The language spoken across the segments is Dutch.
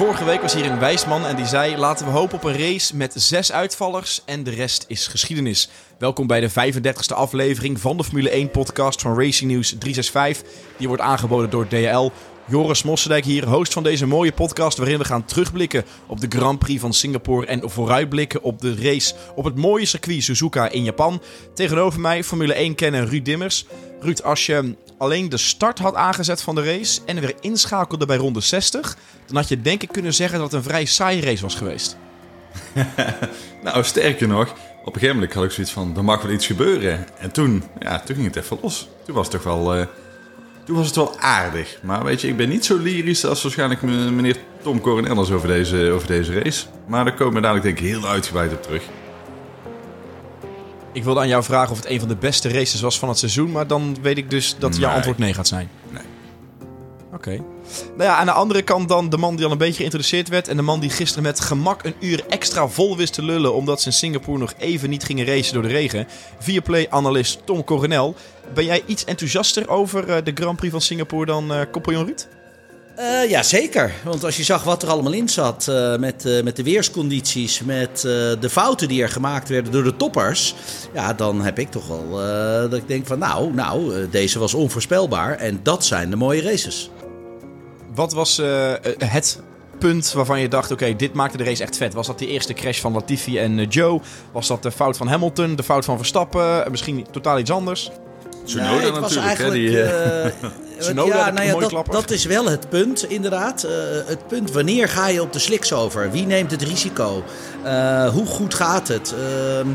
Vorige week was hier een wijsman en die zei: laten we hopen op een race met zes uitvallers en de rest is geschiedenis. Welkom bij de 35e aflevering van de Formule 1 podcast van Racing News 365. Die wordt aangeboden door DHL. Joris Mossendijk hier, host van deze mooie podcast waarin we gaan terugblikken op de Grand Prix van Singapore en vooruitblikken op de race op het mooie circuit Suzuka in Japan. Tegenover mij Formule 1 kennen Ruud Dimmers. Ruud, als je alleen de start had aangezet van de race en weer inschakelde bij ronde 60, dan had je denk ik kunnen zeggen dat het een vrij saaie race was geweest. nou, sterker nog, op een gegeven moment had ik zoiets van, er mag wel iets gebeuren. En toen, ja, toen ging het even los. Toen was het toch wel, uh, toen was het wel aardig. Maar weet je, ik ben niet zo lyrisch als waarschijnlijk meneer Tom Coronel over deze, over deze race. Maar daar komen we dadelijk denk ik heel uitgebreid op terug. Ik wilde aan jou vragen of het een van de beste races was van het seizoen, maar dan weet ik dus dat jouw antwoord nee gaat zijn. Nee. Oké. Nou ja, aan de andere kant dan de man die al een beetje geïntroduceerd werd. En de man die gisteren met gemak een uur extra vol wist te lullen. omdat ze in Singapore nog even niet gingen racen door de regen. Viaplay-analyst Tom Coronel. Ben jij iets enthousiaster over eh, de Grand Prix van Singapore dan uh, Compagnon Ruud? Uh, ja, zeker. Want als je zag wat er allemaal in zat met, met de weerscondities, met de fouten die er gemaakt werden door de toppers, ja, dan heb ik toch wel dat ik denk van nou, nou, deze was onvoorspelbaar en dat zijn de mooie races. Wat was het punt waarvan je dacht, oké, dit maakte de race echt vet? Was dat de eerste crash van Latifi en Joe? Was dat de fout van Hamilton, de fout van Verstappen? Misschien totaal iets anders? Tsunoda nee, het was eigenlijk, hè, die, Tsunoda ja, nou ja, dat, dat, is wel het punt, inderdaad. Uh, het punt, wanneer ga je op de sliks over? Wie neemt het risico? Uh, hoe goed gaat het? Uh,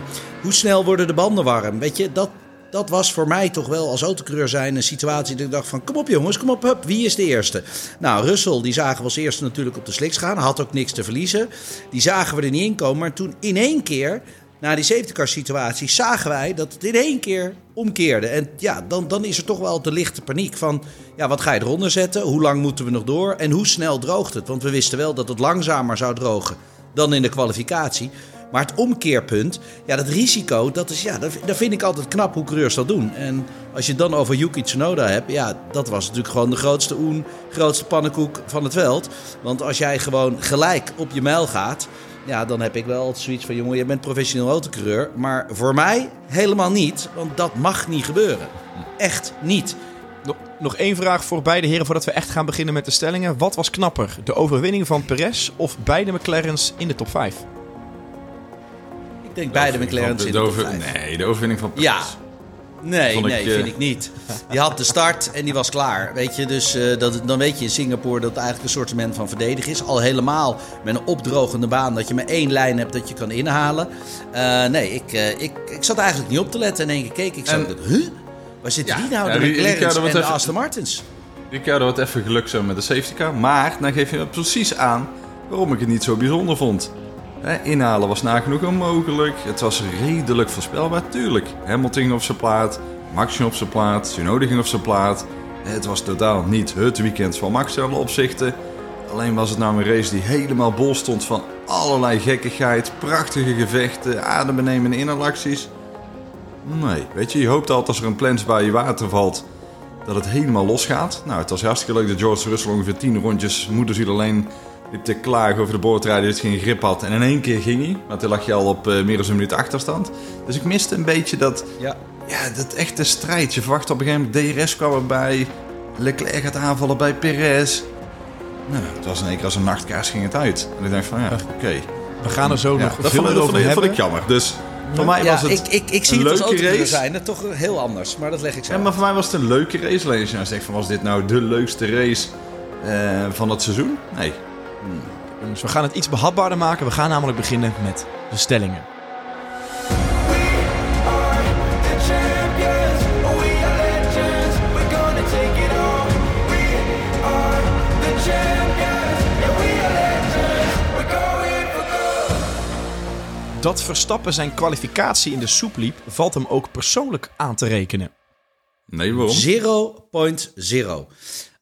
hoe snel worden de banden warm? Weet je, dat, dat was voor mij toch wel als autocoureur zijn een situatie dat ik dacht van... kom op jongens, kom op, hup, wie is de eerste? Nou, Russell, die zagen we als eerste natuurlijk op de sliks gaan. Had ook niks te verliezen. Die zagen we er niet in komen. Maar toen in één keer na die safety car situatie zagen wij dat het in één keer omkeerde. En ja, dan, dan is er toch wel de lichte paniek van... ja, wat ga je eronder zetten? Hoe lang moeten we nog door? En hoe snel droogt het? Want we wisten wel dat het langzamer zou drogen dan in de kwalificatie. Maar het omkeerpunt, ja, dat risico, dat, is, ja, dat, vind ik altijd knap hoe coureurs dat doen. En als je het dan over Yuki Tsunoda hebt, ja, dat was natuurlijk gewoon de grootste oen, grootste pannenkoek van het veld. Want als jij gewoon gelijk op je mijl gaat, ja, dan heb ik wel zoiets van: jongen, je bent professioneel autocoureur. Maar voor mij helemaal niet, want dat mag niet gebeuren. Echt niet. Nog, nog één vraag voor beide heren voordat we echt gaan beginnen met de stellingen. Wat was knapper, de overwinning van Perez of beide McLaren's in de top 5? Ik denk beide McLaren's in de, top 5. Nee, de overwinning van Perez. Ja, Nee, nee, vind eh, ik niet. Die had de start en die was klaar. Weet je, dus uh, dat, dan weet je in Singapore dat het eigenlijk een soort van verdedigen is. Al helemaal met een opdrogende baan dat je maar één lijn hebt dat je kan inhalen. Uh, nee, ik, ik, ik zat eigenlijk niet op te letten. En één keer keek ik zo. En, huh? Waar zitten ja, die nou? De ja, McLaren's en de even, Aston Martins. Ik had wat even geluk zo met de safety car. Maar dan geef je precies aan waarom ik het niet zo bijzonder vond. Inhalen was nagenoeg onmogelijk. Het was redelijk voorspelbaar, tuurlijk. Hamilton op zijn plaat, Max op zijn plaat, Tsunoda ging op zijn plaat. Het was totaal niet het weekend van Max in alle opzichten. Alleen was het nou een race die helemaal bol stond van allerlei gekkigheid, prachtige gevechten, adembenemende inhalacties. Nee, weet je, je hoopt altijd als er een plans bij je water valt dat het helemaal losgaat. Nou, het was hartstikke leuk dat George Russell ongeveer 10 rondjes moederziel alleen liep te klagen over de boordrijder dat hij geen grip had. En in één keer ging hij, want toen lag je al op uh, meer dan een minuut achterstand. Dus ik miste een beetje dat, ja. Ja, dat echte strijd. Je verwacht op een gegeven moment DRS kwam erbij. Leclerc gaat aanvallen bij Perez. Nou, het was in één keer als een nachtkaars ging het uit. En ik dacht van ja, oké. We gaan er zo nog dat veel vond, over dat vond ik jammer. Dus voor mij was het ik, ik, ik zie het als race. zijn, het toch heel anders, maar dat leg ik zo. Ja, maar voor mij was het een leuke race. Alleen als je nou zegt van was dit nou de leukste race uh, van het seizoen? Nee, dus we gaan het iets behapbaarder maken. We gaan namelijk beginnen met de stellingen. Dat Verstappen zijn kwalificatie in de soep liep, valt hem ook persoonlijk aan te rekenen. Nee, waarom? 0.0.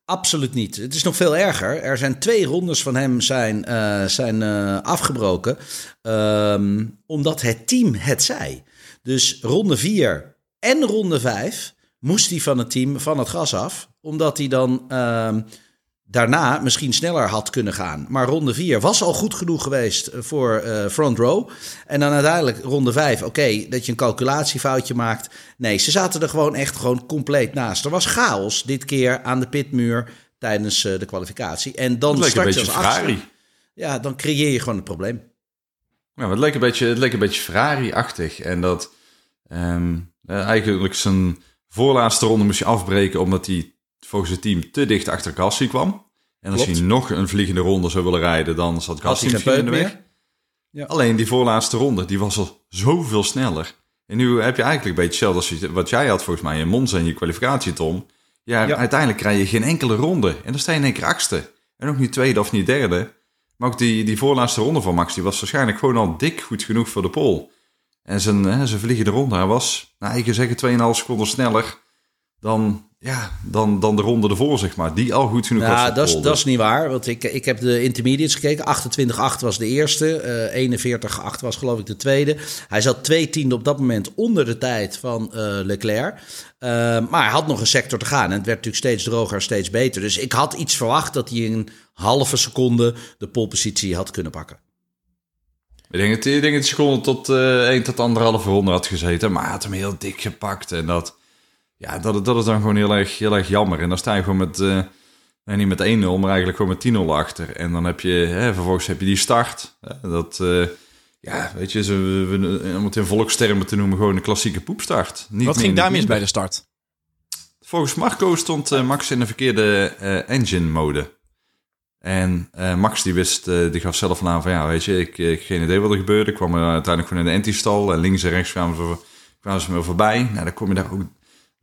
Absoluut niet. Het is nog veel erger. Er zijn twee rondes van hem zijn, uh, zijn uh, afgebroken. Um, omdat het team het zei. Dus ronde 4 en ronde 5 moest hij van het team van het gas af. Omdat hij dan um, daarna misschien sneller had kunnen gaan. Maar ronde 4 was al goed genoeg geweest voor uh, front row. En dan uiteindelijk ronde 5, oké, dat je een calculatiefoutje maakt. Nee, ze zaten er gewoon echt gewoon compleet naast. Er was chaos dit keer aan de pitmuur tijdens uh, de kwalificatie. En dan start je als Ferrari. Ja, dan creëer je gewoon het probleem. Ja, het leek een beetje, het leek een beetje Ferrari-achtig. En dat um, eigenlijk zijn voorlaatste ronde moest je afbreken omdat hij volgens het team te dicht achter Gassi kwam. En als hij nog een vliegende ronde zou willen rijden, dan zat Gassi misschien in de weg. Ja. Alleen die voorlaatste ronde, die was al zoveel sneller. En nu heb je eigenlijk een beetje hetzelfde als wat jij had volgens mij in Monza in je kwalificatie, Tom. Ja, uiteindelijk krijg je geen enkele ronde. En dan sta je in één keer achtste. En ook niet tweede of niet derde. Maar ook die, die voorlaatste ronde van Max, die was waarschijnlijk gewoon al dik goed genoeg voor de pole. En zijn, hè, zijn vliegende ronde, hij was, nou, ik kan zeggen, 2,5 seconden sneller dan, ja, dan, dan de ronde ervoor, zeg maar. Die al goed genoeg ja, was. Ja, dat, is, dat is niet waar. Want ik, ik heb de intermediates gekeken. 28-8 was de eerste. Uh, 41-8 was geloof ik de tweede. Hij zat twee tiende op dat moment onder de tijd van uh, Leclerc. Uh, maar hij had nog een sector te gaan. En het werd natuurlijk steeds droger steeds beter. Dus ik had iets verwacht dat hij in een halve seconde de polepositie had kunnen pakken. Ik denk dat hij denk dat seconde tot uh, 1 tot 1,5 ronde had gezeten. Maar hij had hem heel dik gepakt. En dat ja, dat, dat is dan gewoon heel erg, heel erg jammer. En dan sta je gewoon met, uh, niet met 1-0, maar eigenlijk gewoon met 10-0 achter. En dan heb je, hè, vervolgens heb je die start. Dat, uh, ja, weet je, ze, we, om het in volkstermen te noemen, gewoon een klassieke poepstart. Niet Wat ging daar mis bij de start? Volgens Marco stond uh, Max in de verkeerde engine mode. En Max die wist, die gaf zelf aan van ja, weet je, ik, ik geen idee wat er gebeurde. Ik kwam uiteindelijk gewoon in de anti-stal en links en rechts kwamen ze, kwamen ze me voorbij. Nou, dan kom je daar ook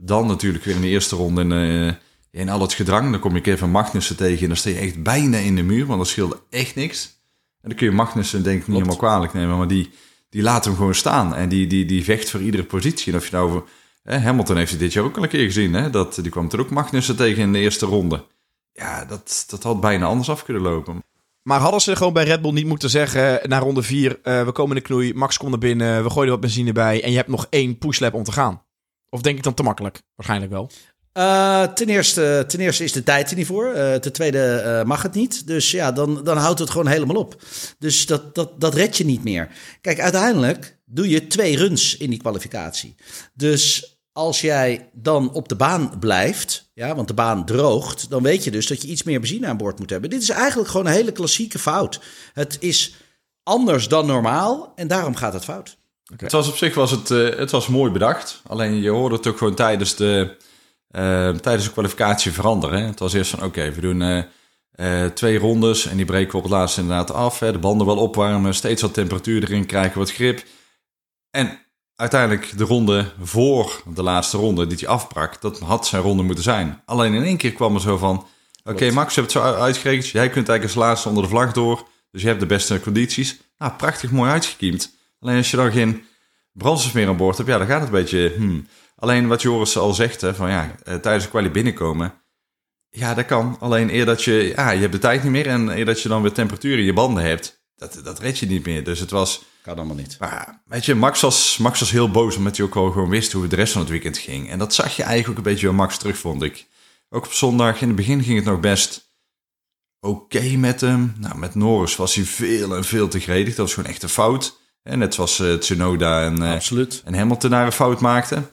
dan natuurlijk weer in de eerste ronde in, uh, in al het gedrang. Dan kom je Kevin Magnussen tegen en dan sta je echt bijna in de muur, want dat scheelde echt niks. En dan kun je Magnussen denk ik niet helemaal kwalijk nemen, maar die, die laat hem gewoon staan. En die, die, die vecht voor iedere positie. En of je nou... Hè, Hamilton heeft dit jaar ook al een keer gezien. Hè? Dat, die kwam er ook Magnussen tegen in de eerste ronde. Ja, dat, dat had bijna anders af kunnen lopen. Maar hadden ze gewoon bij Red Bull niet moeten zeggen na ronde 4, uh, we komen in de knoei, Max komt er binnen, we gooien er wat benzine bij en je hebt nog één pushlap om te gaan? Of denk ik dan te makkelijk? Waarschijnlijk wel. Uh, ten, eerste, ten eerste is de tijd er niet voor. Uh, ten tweede uh, mag het niet. Dus ja, dan, dan houdt het gewoon helemaal op. Dus dat, dat, dat red je niet meer. Kijk, uiteindelijk doe je twee runs in die kwalificatie. Dus als jij dan op de baan blijft, ja, want de baan droogt, dan weet je dus dat je iets meer benzine aan boord moet hebben. Dit is eigenlijk gewoon een hele klassieke fout. Het is anders dan normaal en daarom gaat het fout. Het was op zich was het, uh, het was mooi bedacht. Alleen je hoorde het ook gewoon tijdens de, uh, tijdens de kwalificatie veranderen. Het was eerst van oké, we doen uh, twee rondes en die breken we op het laatst inderdaad af. Hè. De banden wel opwarmen, steeds wat temperatuur erin, krijgen wat grip. En uiteindelijk de ronde voor de laatste ronde die hij afbrak, dat had zijn ronde moeten zijn. Alleen in één keer kwam er zo van, oké Max, je hebt het zo uitgerekend. Jij kunt eigenlijk als laatste onder de vlag door, dus je hebt de beste condities. Nou, prachtig mooi uitgekiemd. Alleen als je dan geen brandstof meer aan boord hebt, ja, dan gaat het een beetje... Hmm. Alleen wat Joris al zegt, hè, van ja, eh, tijdens de kwalie binnenkomen... Ja, dat kan. Alleen eer dat je... Ja, je hebt de tijd niet meer en eer dat je dan weer temperatuur in je banden hebt... Dat, dat red je niet meer. Dus het was... Kan allemaal niet. Maar weet je, Max was, Max was heel boos omdat hij ook wel gewoon wist hoe het de rest van het weekend ging. En dat zag je eigenlijk ook een beetje bij Max terug, vond ik. Ook op zondag, in het begin ging het nog best oké met hem. Nou, met Norris was hij veel en veel te gredig. Dat was gewoon echt een fout. En net zoals uh, Tsunoda en, Absoluut. en Hamilton daar een fout maakten.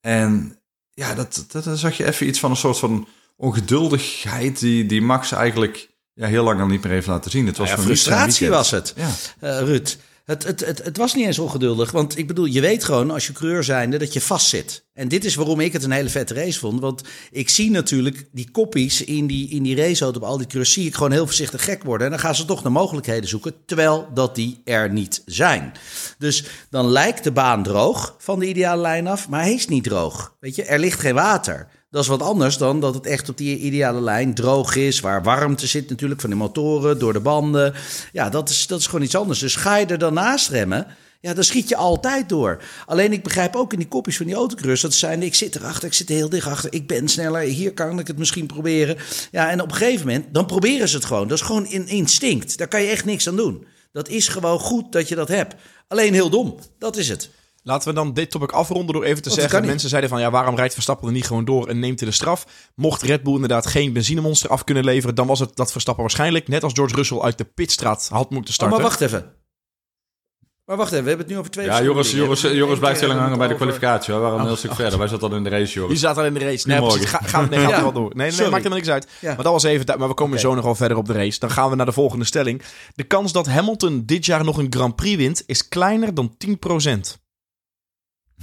En ja, dat, dat, dat, zag je even iets van een soort van ongeduldigheid die, die Max eigenlijk ja, heel lang al niet meer heeft laten zien. Het was ja, frustratie was het, ja. Uh, Ruud. Het, het, het, het, was niet eens ongeduldig. Want ik bedoel, je weet gewoon als je coureur zijnde dat je vastzit. En dit is waarom ik het een hele vette race vond. Want ik zie natuurlijk die koppies in die, in die raceauto op al die coureurs... zie ik gewoon heel voorzichtig gek worden. En dan gaan ze toch naar mogelijkheden zoeken, terwijl dat die er niet zijn. Dus dan lijkt de baan droog van de ideale lijn af, maar hij is niet droog. Weet je, er ligt geen water. Dat is wat anders dan dat het echt op die ideale lijn droog is, waar warmte zit natuurlijk van de motoren, door de banden. Ja, dat is, dat is gewoon iets anders. Dus ga je er dan naast remmen, ja, dan schiet je altijd door. Alleen ik begrijp ook in die kopjes van die autocross dat zijn, ik zit erachter, ik zit heel dicht achter, ik ben sneller, hier kan ik het misschien proberen. Ja, en op een gegeven moment, dan proberen ze het gewoon. Dat is gewoon in instinct. Daar kan je echt niks aan doen. Dat is gewoon goed dat je dat hebt. Alleen heel dom, dat is het. Laten we dan dit topic afronden door even te zeggen... mensen zeiden van ja, waarom rijdt Verstappen er niet gewoon door en neemt hij de straf? Mocht Red Bull inderdaad geen benzinemonster af kunnen leveren... dan was het dat Verstappen waarschijnlijk, net als George Russell... uit de pitstraat had moeten starten. Oh, maar wacht even. Maar wacht even, we hebben het nu over twee Ja, Joris, Joris, Joris blijft heel lang hangen bij de kwalificatie. We waren een heel stuk verder. Wij zaten al in de race, Joris. Je zat al in de race. Nee, precies. Ga, gaan we nee, wel door. Nee, nee, maakt helemaal niks uit. Maar dat was even... Maar we komen zo nog wel verder op de race. Dan gaan we naar de volgende stelling. De kans dat Hamilton dit jaar nog een Grand Prix wint... is kleiner dan 10%.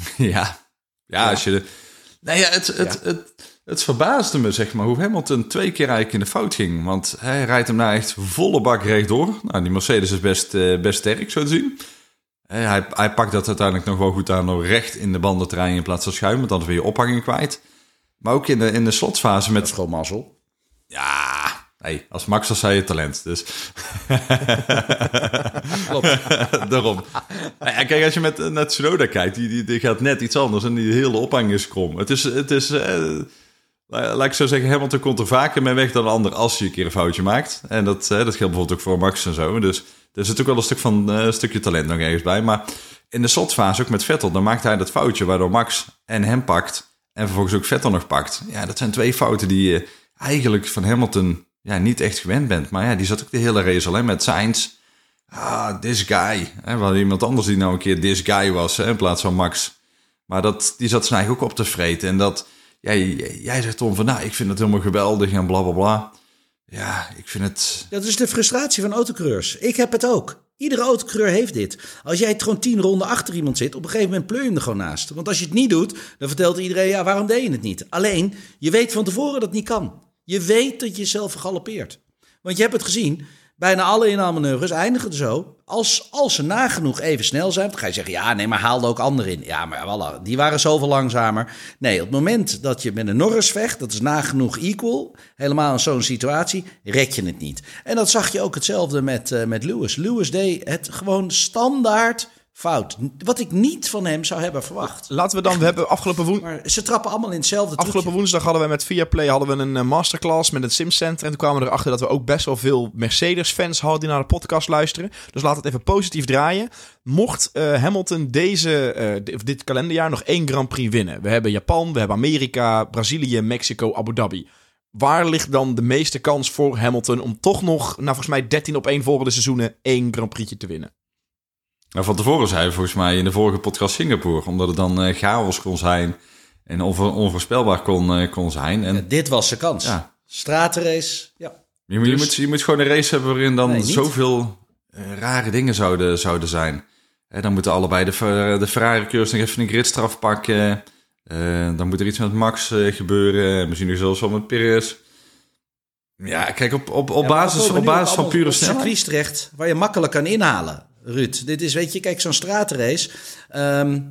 ja. Ja, als je... De... Nee, ja, het, het, het, het, verbaasde me, zeg maar, hoe Hamilton twee keer eigenlijk in de fout ging. Want hij rijdt hem nou echt volle bak rechtdoor. Nou, die Mercedes is best, uh, best sterk, zo te zien. Hij, hij pakt dat uiteindelijk nog wel goed aan door recht in de banden te rijden in plaats van schuim, want dan weer je ophanging kwijt. Maar ook in de, in de slotfase met... gewoon mazzel. Ja, hey, als Max was hij je talent, dus... Klopt. Daarom. Nou kijk, als je met, naar Tsunoda kijkt, die, die, die, gaat net iets anders en die hele ophanging is krom. Het is... Het is uh, laat ik zo zeggen, Hamilton komt er vaker mee weg dan een ander als je een keer een foutje maakt. En dat, dat geldt bijvoorbeeld ook voor Max en zo. Dus er zit ook wel een stuk van uh, een stukje talent nog ergens bij. Maar in de slotfase, ook met Vettel, dan maakt hij dat foutje waardoor Max en hem pakt. En vervolgens ook Vettel nog pakt. Ja, dat zijn twee fouten die je eigenlijk van Hamilton ja, niet echt gewend bent. Maar ja, die zat ook de hele race alleen met Sainz. Ah, this guy. Hè, wel iemand anders die nou een keer this guy was hè, in plaats van Max. Maar dat, die zat zijn eigen ook op te vreten. En dat, jij, jij zegt Tom van, nou, ik vind het helemaal geweldig en bla bla bla. Ja, ik vind het. Dat is de frustratie van autocoureurs. Ik heb het ook. Iedere autocoureur heeft dit. Als jij gewoon tien ronden achter iemand zit, op een gegeven moment pleur je hem er gewoon naast. Want als je het niet doet, dan vertelt iedereen, ja, waarom deed je het niet? Alleen, je weet van tevoren dat het niet kan. Je weet dat je jezelf vergalopeert. Want je hebt het gezien, Bijna alle inhaalmanoeuvres eindigen zo. Als, als ze nagenoeg even snel zijn, dan ga je zeggen: ja, nee, maar haalde ook anderen in. Ja, maar die waren zoveel langzamer. Nee, op het moment dat je met een Norris vecht, dat is nagenoeg equal. Helemaal in zo'n situatie, red je het niet. En dat zag je ook hetzelfde met, uh, met Lewis. Lewis deed het gewoon standaard fout. Wat ik niet van hem zou hebben verwacht. Laten we dan, we hebben afgelopen woensdag... Ze trappen allemaal in hetzelfde Afgelopen woensdag hadden we met Viaplay hadden we een eh, masterclass met het Simcenter. En toen kwamen we erachter dat we ook best wel veel Mercedes-fans hadden die naar de podcast luisteren. Dus laat het even positief draaien. Mocht uh, Hamilton deze, uh, dit kalenderjaar nog één Grand Prix winnen. We hebben Japan, we hebben Amerika, Brazilië, Mexico, Abu Dhabi. Waar ligt dan de meeste kans voor Hamilton om toch nog, nou volgens mij 13 op één volgende seizoenen, één Grand Prixje te winnen? Nou, van tevoren zei hij volgens mij in de vorige podcast Singapore, omdat het dan uh, chaos kon zijn en onvoorspelbaar kon, uh, kon zijn. En, dit was zijn kans. Ja. Stratenrace, ja. Je, je, dus- moet, je moet gewoon een race hebben waarin dan zoveel uh, rare dingen zouden, zouden zijn. dan moeten allebei de, de Ferrari-coureurs nog even een gridstraf pakken. dan moet er iets met Max gebeuren. Misschien nog zelfs wel met Perez. Ja, kijk, op, op, op basis, op basis van pure snelheid. terecht waar je makkelijk kan inhalen. Ruud. Dit is, weet je, kijk, zo'n straatrace. Ehm,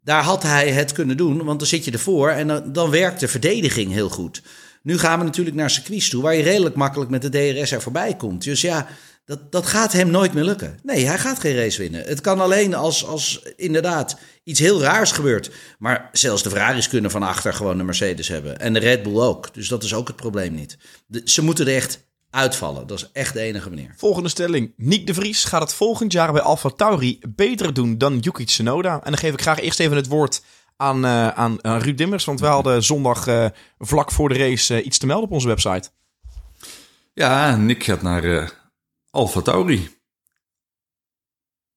daar had hij het kunnen doen, want dan zit je ervoor en dan, dan werkt de verdediging heel goed. Nu gaan we natuurlijk naar circuits toe, waar je redelijk makkelijk met de DRS er voorbij komt. Dus ja, dat, dat gaat hem nooit meer lukken. Nee, hij gaat geen race winnen. Het kan alleen als, als inderdaad iets heel raars gebeurt. Maar zelfs de Ferraris kunnen van achter gewoon de Mercedes hebben. En de Red Bull ook. Dus dat is ook het probleem niet. ze moeten er echt uitvallen. Dat is echt de enige manier. Volgende stelling. Nick de Vries gaat het volgend jaar bij Alfa Tauri beter doen dan Yuki Tsunoda. En dan geef ik graag eerst even het woord aan, uh, aan, aan Ruud Dimmers. Want wij hadden zondag uh, vlak voor de race uh, iets te melden op onze website. Ja, Nick gaat naar uh, Alfa Tauri.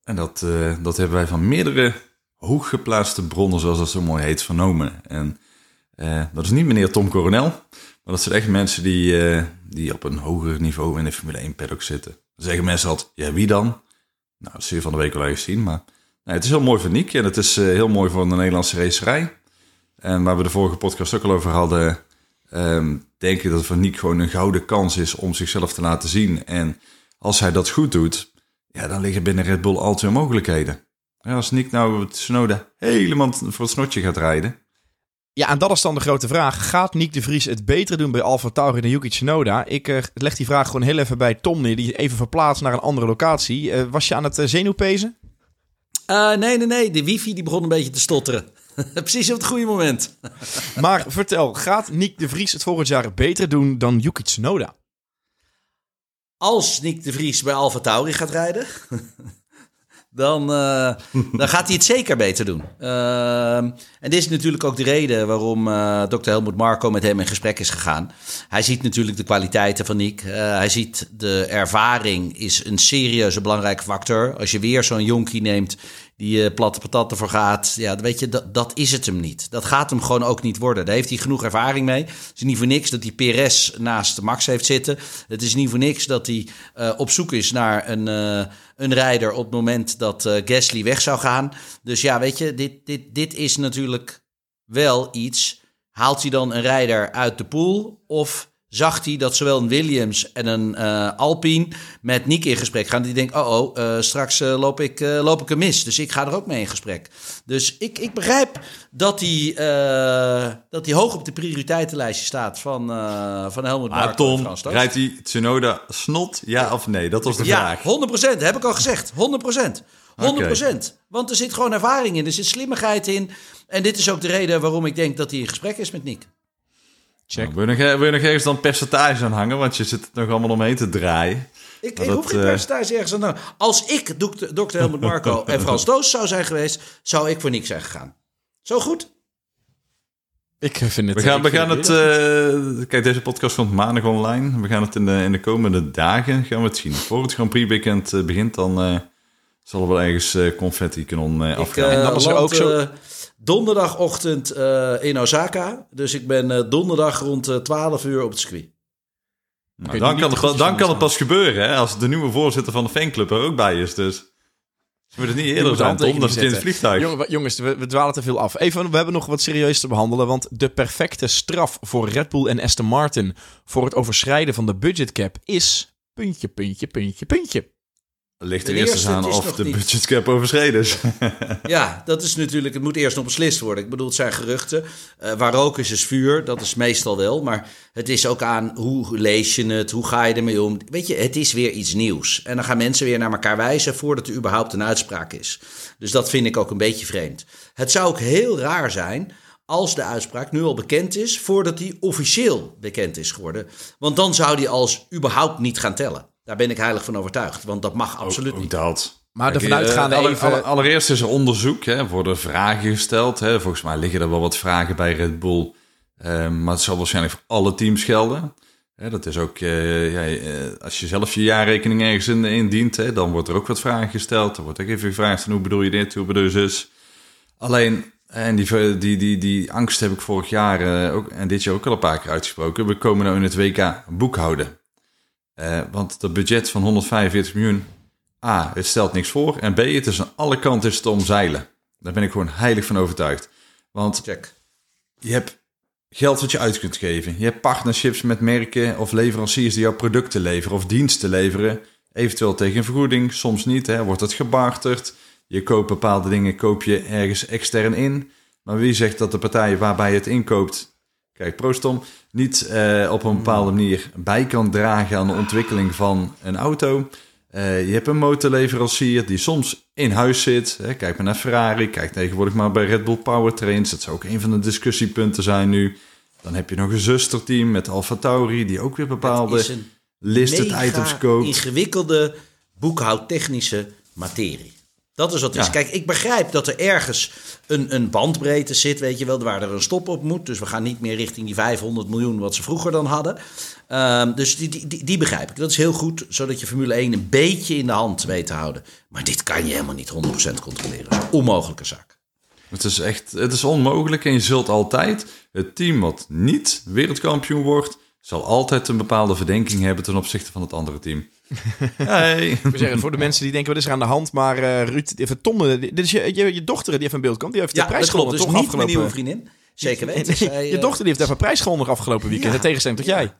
En dat, dat hebben wij van meerdere hooggeplaatste bronnen, zoals dat zo mooi heet, vernomen. En dat is niet meneer Tom Coronel, maar dat zijn echt mensen die, uh, die op een hoger niveau in de Formule 1 paddock zitten. Zeggen mensen altijd, ja wie dan? Nou, dat zul je van de week wel eens zien. Maar het is heel mooi voor Nick en het is uh, heel mooi voor de Nederlandse racerij. En waar we de vorige podcast ook al over hadden, um, denk ik dat het voor Nick gewoon een gouden kans is om zichzelf te laten zien. En als hij dat goed doet, ja, dan liggen binnen Red Bull altijd mogelijkheden. Als Nick nou het Snowden helemaal voor het snotje gaat rijden, ja, en dat is dan de grote vraag. Gaat Nick de Vries het beter doen bij Alfa Tauri dan Yuki Tsunoda? Ik uh, leg die vraag gewoon heel even bij Tom neer, die even verplaatst naar een andere locatie. Uh, was je aan het uh, zenuwpezen? nee, nee, nee. De wifi die begon een beetje te stotteren. Precies op het goede moment. maar vertel, gaat Nick de Vries het volgend jaar beter doen dan Yuki Tsunoda? Als Nick de Vries bij Alfa Tauri gaat rijden, dan, uh, dan gaat hij het zeker beter doen. Uh, en dit is natuurlijk ook de reden waarom uh, Dr. Helmut Marco met hem in gesprek is gegaan. Hij ziet natuurlijk de kwaliteiten van Nick. hij ziet de ervaring is een serieuze belangrijke factor. Als je weer zo'n jonkie neemt die uh, platte patat ervoor gaat. Ja, weet je, dat, dat is het hem niet. Dat gaat hem gewoon ook niet worden. Daar heeft hij genoeg ervaring mee. Het is niet voor niks dat hij Perez naast Max heeft zitten. Het is niet voor niks dat hij uh, op zoek is naar een, uh, een rijder op het moment dat Gasly weg zou gaan. Dus ja, weet je, dit, dit, dit is natuurlijk wel iets. Haalt hij dan een rijder uit de pool of zag hij dat zowel een Williams en een uh, Alpine met Nick in gesprek gaan. Die denkt, oh oh, uh, straks uh, loop, ik, loop ik hem mis. Dus ik ga er ook mee in gesprek. Dus ik, ik begrijp dat hij, dat hij hoog op de prioriteitenlijstje staat van, van Helmut maar Marko. Tom, rijdt hij Tsunoda snot, ja of nee? Dat was de vraag. Ja, 100%, heb ik al gezegd. 100%. 100%. Okay. Want er zit gewoon ervaring in, er zit slimmigheid in. En dit is ook de reden waarom ik denk dat hij in gesprek is met Nick. Check. Nou, wil, je nog, wil je nog ergens dan percentage aan hangen? Want je zit er nog allemaal omheen te draaien. Ik, ik hoef geen uh... percentage ergens aan hangen. Als ik dokter Helmut Marco en Frans Doos zou zijn geweest... zou ik voor niks zijn gegaan. Zo goed? Ik vind het... We gaan, we gaan het... Uh, kijk, deze podcast komt maandag online. We gaan het in de, in de komende dagen gaan we het zien. Voor het Grand Prix weekend uh, begint, dan uh, zal er wel ergens confetti kanon afgaan. en dan is er ook zo donderdagochtend uh, in Osaka. Dus ik ben uh, donderdag rond uh, eh, 12 uur op het circuit. Nou, dan kan, het, dan kan het pas gebeuren, hè, als de nieuwe voorzitter van de fanclub er ook bij is. Dus we het niet eerder zijn, Tom, dat het in het vliegtuig. jongens, we, we, dwalen te veel af. Even, we hebben nog wat serieus te behandelen, want de perfecte straf voor Red Bull en Aston Martin voor het overschrijden van de budgetcap is puntje, puntje, puntje, puntje. Ligt er eerst eens aan of de budgetcap overschreden is. ja, dat is natuurlijk, het moet eerst nog beslist worden. Ik bedoel, het zijn geruchten. Uh, waar rook is, is vuur. Dat is meestal wel. Maar het is ook aan hoe lees je het, hoe ga je ermee om. Weet je, het is weer iets nieuws. En dan gaan mensen weer naar elkaar wijzen voordat er überhaupt een uitspraak is. Dus dat vind ik ook een beetje vreemd. Het zou ook heel raar zijn als de uitspraak nu al bekend is, voordat die officieel bekend is geworden. Want dan zou die als überhaupt niet gaan tellen. Daar ben ik heilig van overtuigd, want dat mag absoluut ook, niet. Dat. Maar de vanuitgaande uh, even... Allereerst is er onderzoek, hè, worden vragen gesteld. Hè. Volgens mij liggen er wel wat vragen bij Red Bull. Uh, maar het zal waarschijnlijk voor alle teams gelden. Hè, dat is ook, uh, ja, eh, als je zelf je jaarrekening ergens in, indient, hè, dan wordt er ook wat vragen gesteld. Dan wordt ook even gevraagd, hoe bedoel je dit, hoe bedoel je zus? Alleen, en die, die, die, die angst heb ik vorig jaar ook, en dit jaar ook al een paar keer uitgesproken. We komen nou in het WK boekhouden. Uh, want dat budget van 145 miljoen, A, het stelt niks voor. En B, het is aan alle kanten is te omzeilen. Daar ben ik gewoon heilig van overtuigd. Want Check. je hebt geld wat je uit kunt geven. Je hebt partnerships met merken of leveranciers die jouw producten leveren of diensten leveren. Eventueel tegen een vergoeding, soms niet. Hè, wordt het gebarterd. Je koopt bepaalde dingen, koop je ergens extern in. Maar wie zegt dat de partij waarbij je het inkoopt kijk, Prostom niet uh, op een bepaalde manier bij kan dragen aan de ontwikkeling van een auto. Uh, je hebt een motorleverancier die soms in huis zit. Hè, kijk maar naar Ferrari, kijk tegenwoordig maar bij Red Bull Powertrains. Dat zou ook een van de discussiepunten zijn nu. Dan heb je nog een zusterteam met Alfa Tauri, die ook weer bepaalde listed items koopt. ingewikkelde boekhoudtechnische materie. Dat is wat het is. Kijk, ik begrijp dat er ergens een, een bandbreedte zit, weet je wel, waar er een stop op moet. Dus we gaan niet meer richting die 500 miljoen wat ze vroeger dan hadden. Um, dus die, die, die begrijp ik. Dat is heel goed, zodat je Formule 1 een beetje in de hand weet te houden. Maar dit kan je helemaal niet 100% controleren. Dat is een onmogelijke zaak. Het is echt, het is onmogelijk en je zult altijd, het team wat niet wereldkampioen wordt, zal altijd een bepaalde verdenking hebben ten opzichte van het andere team. Hey. We zeggen voor de mensen die denken, wat is er aan de hand? Maar uh, Ruud, even Tom, dit is je, je, je, dochter die even in beeld komt. Die heeft ja, de prijs gewonnen. Dus toch niet afgelopen... mijn nieuwe vriendin. Zeker weten. Zij, je dochter die heeft even een prijs gewonnen afgelopen weekend. Ja. In tegenstelling tot jij.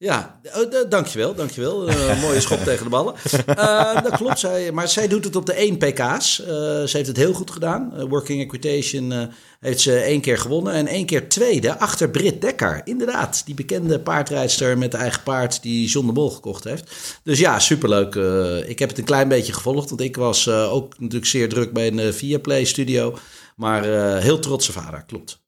Ja, oh, dankjewel, dankjewel. Uh, mooie schop tegen de ballen. Uh, dat klopt, zij, maar zij doet het op de 1 pk's. Uh, ze heeft het heel goed gedaan. Working Equitation heeft ze één keer gewonnen en één keer tweede achter Britt Dekker. Inderdaad, die bekende paardrijdster met eigen paard die John de Mol gekocht heeft. Dus ja, superleuk. ik heb het een klein beetje gevolgd, want ik was ook natuurlijk zeer druk bij een Viaplay studio. Maar heel trotse vader, klopt.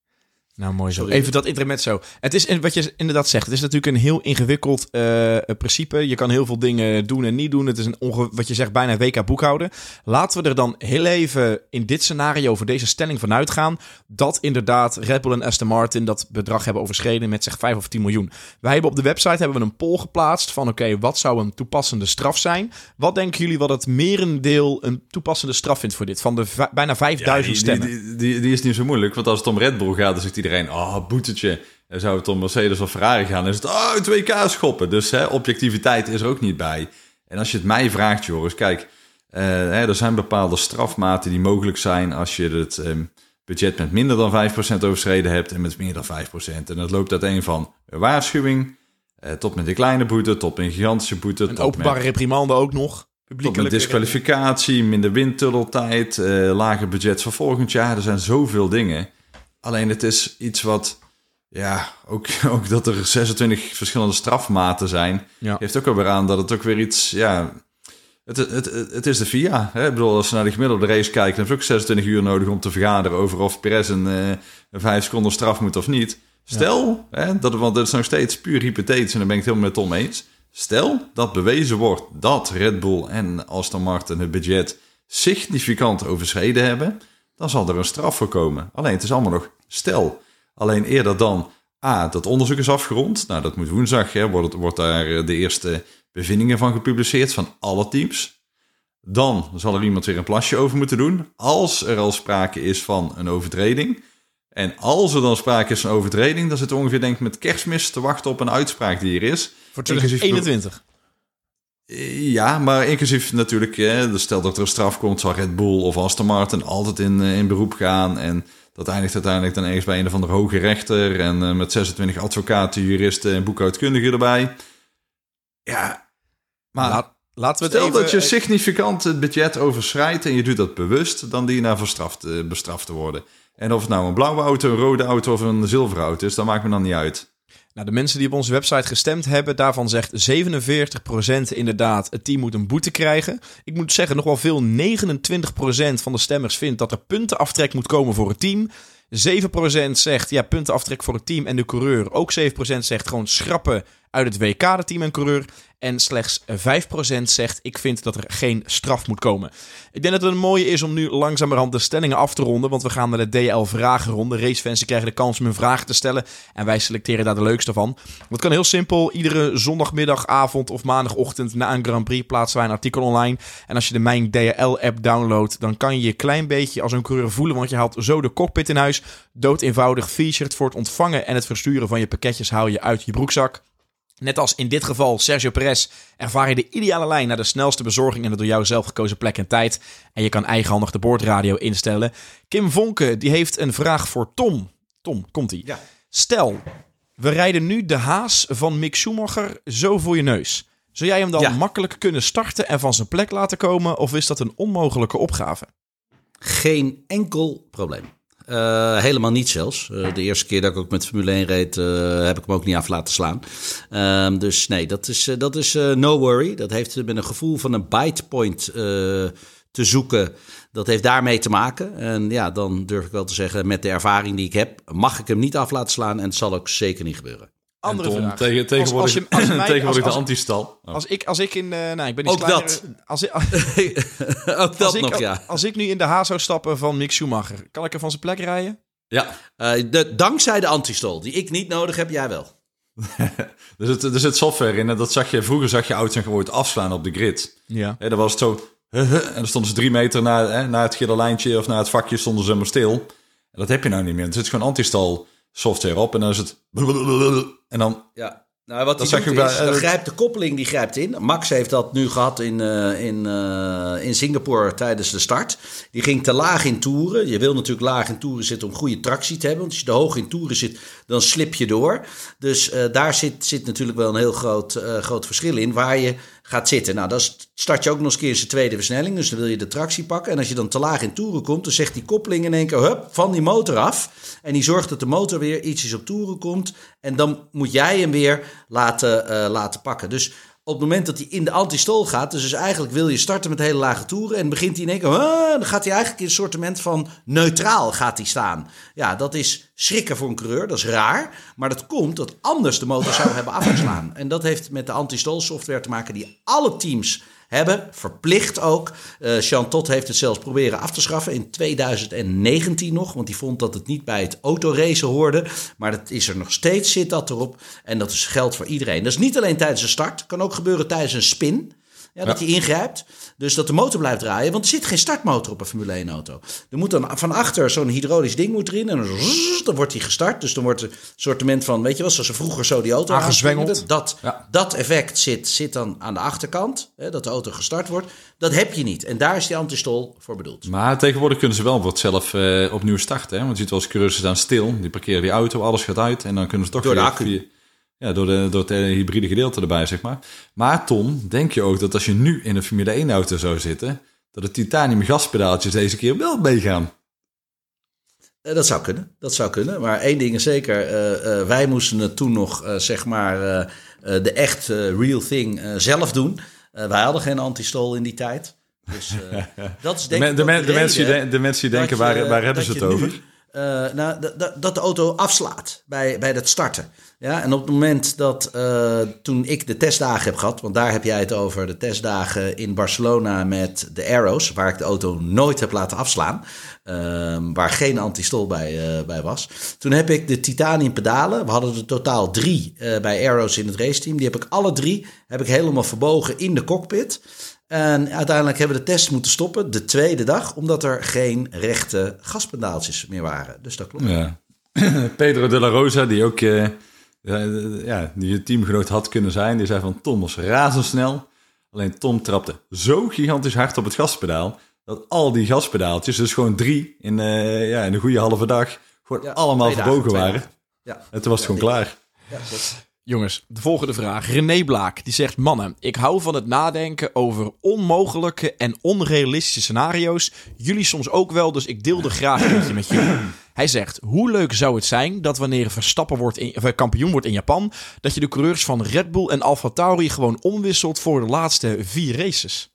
Nou, mooi zo. Even dat intermezzo. Het is wat je inderdaad zegt. Het is natuurlijk een heel ingewikkeld uh, principe. Je kan heel veel dingen doen en niet doen. Het is een onge wat je zegt bijna WK boekhouden. Laten we er dan heel even in dit scenario voor deze stelling vanuit gaan dat inderdaad Red Bull en Aston Martin dat bedrag hebben overschreden met zeg 5 of 10 miljoen. Wij hebben op de website hebben we een poll geplaatst van oké, wat zou een toepassende straf zijn? Wat denken jullie wat het merendeel een toepassende straf vindt voor dit? Van de bijna 5000 stemmen. Die, die, die, is niet zo moeilijk, want als het om Red Bull gaat, dan zegt iedereen, oh, boetetje. En zou het om Mercedes of Ferrari gaan, is het, oh, 2K schoppen. Dus hè, objectiviteit is er ook niet bij. En als je het mij vraagt, Joris, kijk, uh, hè, er zijn bepaalde strafmaten die mogelijk zijn als je het um, budget met minder dan 5% overschreden hebt en met meer dan 5%. En dat loopt uiteen van een waarschuwing, uh, tot met een kleine boete, tot een gigantische boete. Een openbare met, reprimande ook nog. Tot met disqualificatie, minder windtunneltijd, uh, lager budget voor volgend jaar. Er zijn zoveel dingen. Alleen het is iets wat, ja, ook, ook dat er 26 verschillende strafmaten zijn, ja. heeft ook alweer aan dat het ook weer iets, ja, het, het, het, het is de FIA. Hè? Ik bedoel, als we naar de gemiddelde race kijken, dan heb je ook 26 uur nodig om te vergaderen over of Perez een, uh, een 5 seconden straf moet of niet. Stel, hè, dat, want dat is nog steeds puur hypothetisch en daar ben ik het helemaal met Tom eens. Stel dat bewezen wordt dat Red Bull en Aston Martin het budget significant overschreden hebben, dan zal er een straf voor komen. Alleen het is allemaal nog stel. Alleen eerder dan A, dat onderzoek is afgerond. Nou, dat moet woensdag, hè, wordt, wordt daar eh, de eerste bevindingen van gepubliceerd van alle teams. Dan zal er iemand weer een plasje over moeten doen. Als er al sprake is van een overtreding. En als er dan sprake is van overtreding, dan zit ongeveer denk ik met kerstmis te wachten op een uitspraak die er is. Voor 2021. Ja, maar inclusief natuurlijk, hè, stel dat er een straf komt, zal Red Bull of Aston Martin altijd in, eh, in beroep gaan. En dat eindigt uiteindelijk dan ergens bij een van de hoge rechter en uh, met 26 advocaten, juristen en boekhoudkundigen erbij. Ja, maar Laat, laten we het stel dat je significant het budget overschrijdt en je doet dat bewust, dan die je naar bestraft, uh, bestraft te worden. En of het nou een blauwe auto, een rode auto of een zilveren auto is, dat maakt me dan niet uit. Nou, de mensen die op onze website gestemd hebben, daarvan zegt 47% inderdaad, het team moet een boete krijgen. Ik moet zeggen, nog wel veel, 29% van de stemmers vindt dat er puntenaftrek moet komen voor het team. 7% zegt, ja, puntenaftrek voor het team en de coureur. Ook 7% zegt gewoon schrappen uit het WK, de team en coureur. En slechts 5% zegt: Ik vind dat er geen straf moet komen. Ik denk dat het een mooie is om nu langzamerhand de stellingen af te ronden. Want we gaan naar de DL-vragenronde. Racefans krijgen de kans om hun vragen te stellen. En wij selecteren daar de leukste van. Het kan heel simpel. Iedere zondagmiddag, avond of maandagochtend na een Grand Prix plaatsen wij een artikel online. En als je de Mijn DL-app downloadt, dan kan je je klein beetje als een coureur voelen. Want je haalt zo de cockpit in huis. Dood eenvoudig featured voor het ontvangen en het versturen van je pakketjes haal je uit je broekzak. Net als in dit geval Sergio Perez ervaar je de ideale lijn naar de snelste bezorging en de door jou zelf gekozen plek en tijd. En je kan eigenhandig de boordradio instellen. Kim Vonke die heeft een vraag voor Tom. Tom, komt-ie. Ja. Stel, we rijden nu de haas van Mick Schumacher zo voor je neus. Zou jij hem dan makkelijk kunnen starten en van zijn plek laten komen? Of is dat een onmogelijke opgave? Geen enkel probleem. Uh, helemaal niet zelfs. Uh, de eerste keer dat ik ook met Formule 1 reed, uh, heb ik hem ook niet af laten slaan. Ehm, dus nee, dat is, dat is no worry. Dat heeft met een gevoel van een bite point te zoeken. Dat heeft daarmee te maken. En ja, dan durf ik wel te zeggen, met de ervaring die ik heb, mag ik hem niet af laten slaan. En het zal ook zeker niet gebeuren. Andere Tom, vraag. Tegen, tegenwoordig, als, als, je, als tegenwoordig de antistal. Oh. Als ik, als ik in, uh, nou, ik ben ook dat. Als ik, ook dat nog, ja. Als ik nu in de Haas zou stappen van Mick Schumacher, kan ik er van zijn plek rijden? Ja. Uh, de, dankzij de antistol, die ik niet nodig heb, jij wel. er, zit, er zit software in en dat zag je, vroeger zag je auto's en gewoon afslaan op de grid. Ja. En dan was het zo, en dan stonden ze drie meter naar, hè, naar het gele lijntje of naar het vakje stonden ze maar stil. En dat heb je nou niet meer. Er zit gewoon antistal software op en dan is het... En dan... Ja. Nou, wat is, dan grijpt de koppeling die grijpt in. Max heeft dat nu gehad in, uh, in, uh, in Singapore tijdens de start. Die ging te laag in toeren. Je wil natuurlijk laag in toeren zitten om goede tractie te hebben. Want als je te hoog in toeren zit, dan slip je door. Dus uh, daar zit, zit natuurlijk wel een heel groot, groot verschil in. Waar je gaat zitten. Nou, dan start je ook nog eens keer zijn tweede versnelling. Dus dan wil je de tractie pakken. En als je dan te laag in toeren komt, dan zegt die koppeling in één keer hup, van die motor af. En die zorgt dat de motor weer ietsjes op toeren komt. En dan moet jij hem weer laten, uh, laten pakken. Dus op het moment dat hij in de antistol gaat, dus, dus eigenlijk wil je starten met hele lage toeren en begint hij in één keer, dan gaat hij eigenlijk in een sortiment van neutraal gaat hij staan. Ja, dat is schrikken voor een coureur, dat is raar, maar dat komt dat anders de motor zou hebben afgeslaan. En dat heeft met de antistol software te maken die alle teams hebben. Verplicht ook. Uh, Jean Tot heeft het zelfs proberen af te schaffen in 2019 nog. Want die vond dat het niet bij het autoracen hoorde. Maar dat is er nog steeds, zit dat erop. En dat is geld voor iedereen. Dat is niet alleen tijdens een start. Kan ook gebeuren tijdens een spin. Ja, dat hij ingrijpt. Dus dat de motor blijft draaien. Want er zit geen startmotor op een Formule 1 auto. Er moet dan van achter zo'n hydraulisch ding moet erin. En dan, dan wordt hij gestart. Dus dan wordt het sortiment van, weet je wel, zoals ze vroeger zo die auto aangezwengeld. Dat, dat effect zit, zit dan aan de achterkant. Hè, dat de auto gestart wordt. Dat heb je niet. En daar is die antistol voor bedoeld. Maar tegenwoordig kunnen ze wel wat zelf uh, opnieuw starten. Hè? Want je ziet wel eens coureurs staan stil. Die parkeren die auto, alles gaat uit. En dan kunnen ze toch Door weer... De accu. Ja, door, de, door het hybride gedeelte erbij, zeg maar. Maar Tom, denk je ook dat als je nu in een Formule 1-auto zou zitten... dat de titanium gaspedaaltjes deze keer wel meegaan? Uh, dat zou kunnen, dat zou kunnen. Maar één ding is zeker, uh, uh, wij moesten het toen nog, zeg maar, de echt real thing zelf doen. wij hadden geen antistol in die tijd. Dus dat is denk de, de, de, de mensen die, de mensen die denken, waar, waar hebben ze het over? Nou, dat de auto afslaat bij, bij het starten. Ja, en op het moment dat uh, toen ik de testdagen heb gehad, want daar heb jij het over, de testdagen in Barcelona met de Arrows, waar ik de auto nooit heb laten afslaan, uh, waar geen antistol bij, uh, bij was. Toen heb ik de titanium pedalen, we hadden er totaal drie bij Arrows in het raceteam, die heb ik alle drie heb ik helemaal verbogen in de cockpit. En uiteindelijk hebben we de test moeten stoppen, de tweede dag, omdat er geen rechte gaspedaaltjes meer waren. Dus dat klopt. Ja. Pedro de la Rosa, die ook ja, die je teamgenoot had kunnen zijn. Die zei van Tom was razendsnel. Alleen Tom trapte zo gigantisch hard op het gaspedaal. Dat al die gaspedaaltjes, dus gewoon drie in, uh, ja, in een goede halve dag, gewoon allemaal verbogen waren. Ja. En toen was het gewoon klaar. Ja, Jongens, de volgende vraag. René Blaak, die zegt... Mannen, ik hou van het nadenken over onmogelijke en onrealistische scenario's. Jullie soms ook wel, dus ik deel er graag eentje met jullie. Hij zegt, hoe leuk zou het zijn dat wanneer Verstappen wordt in, of kampioen wordt in Japan... dat je de coureurs van Red Bull en Alfa Tauri gewoon omwisselt voor de laatste vier races?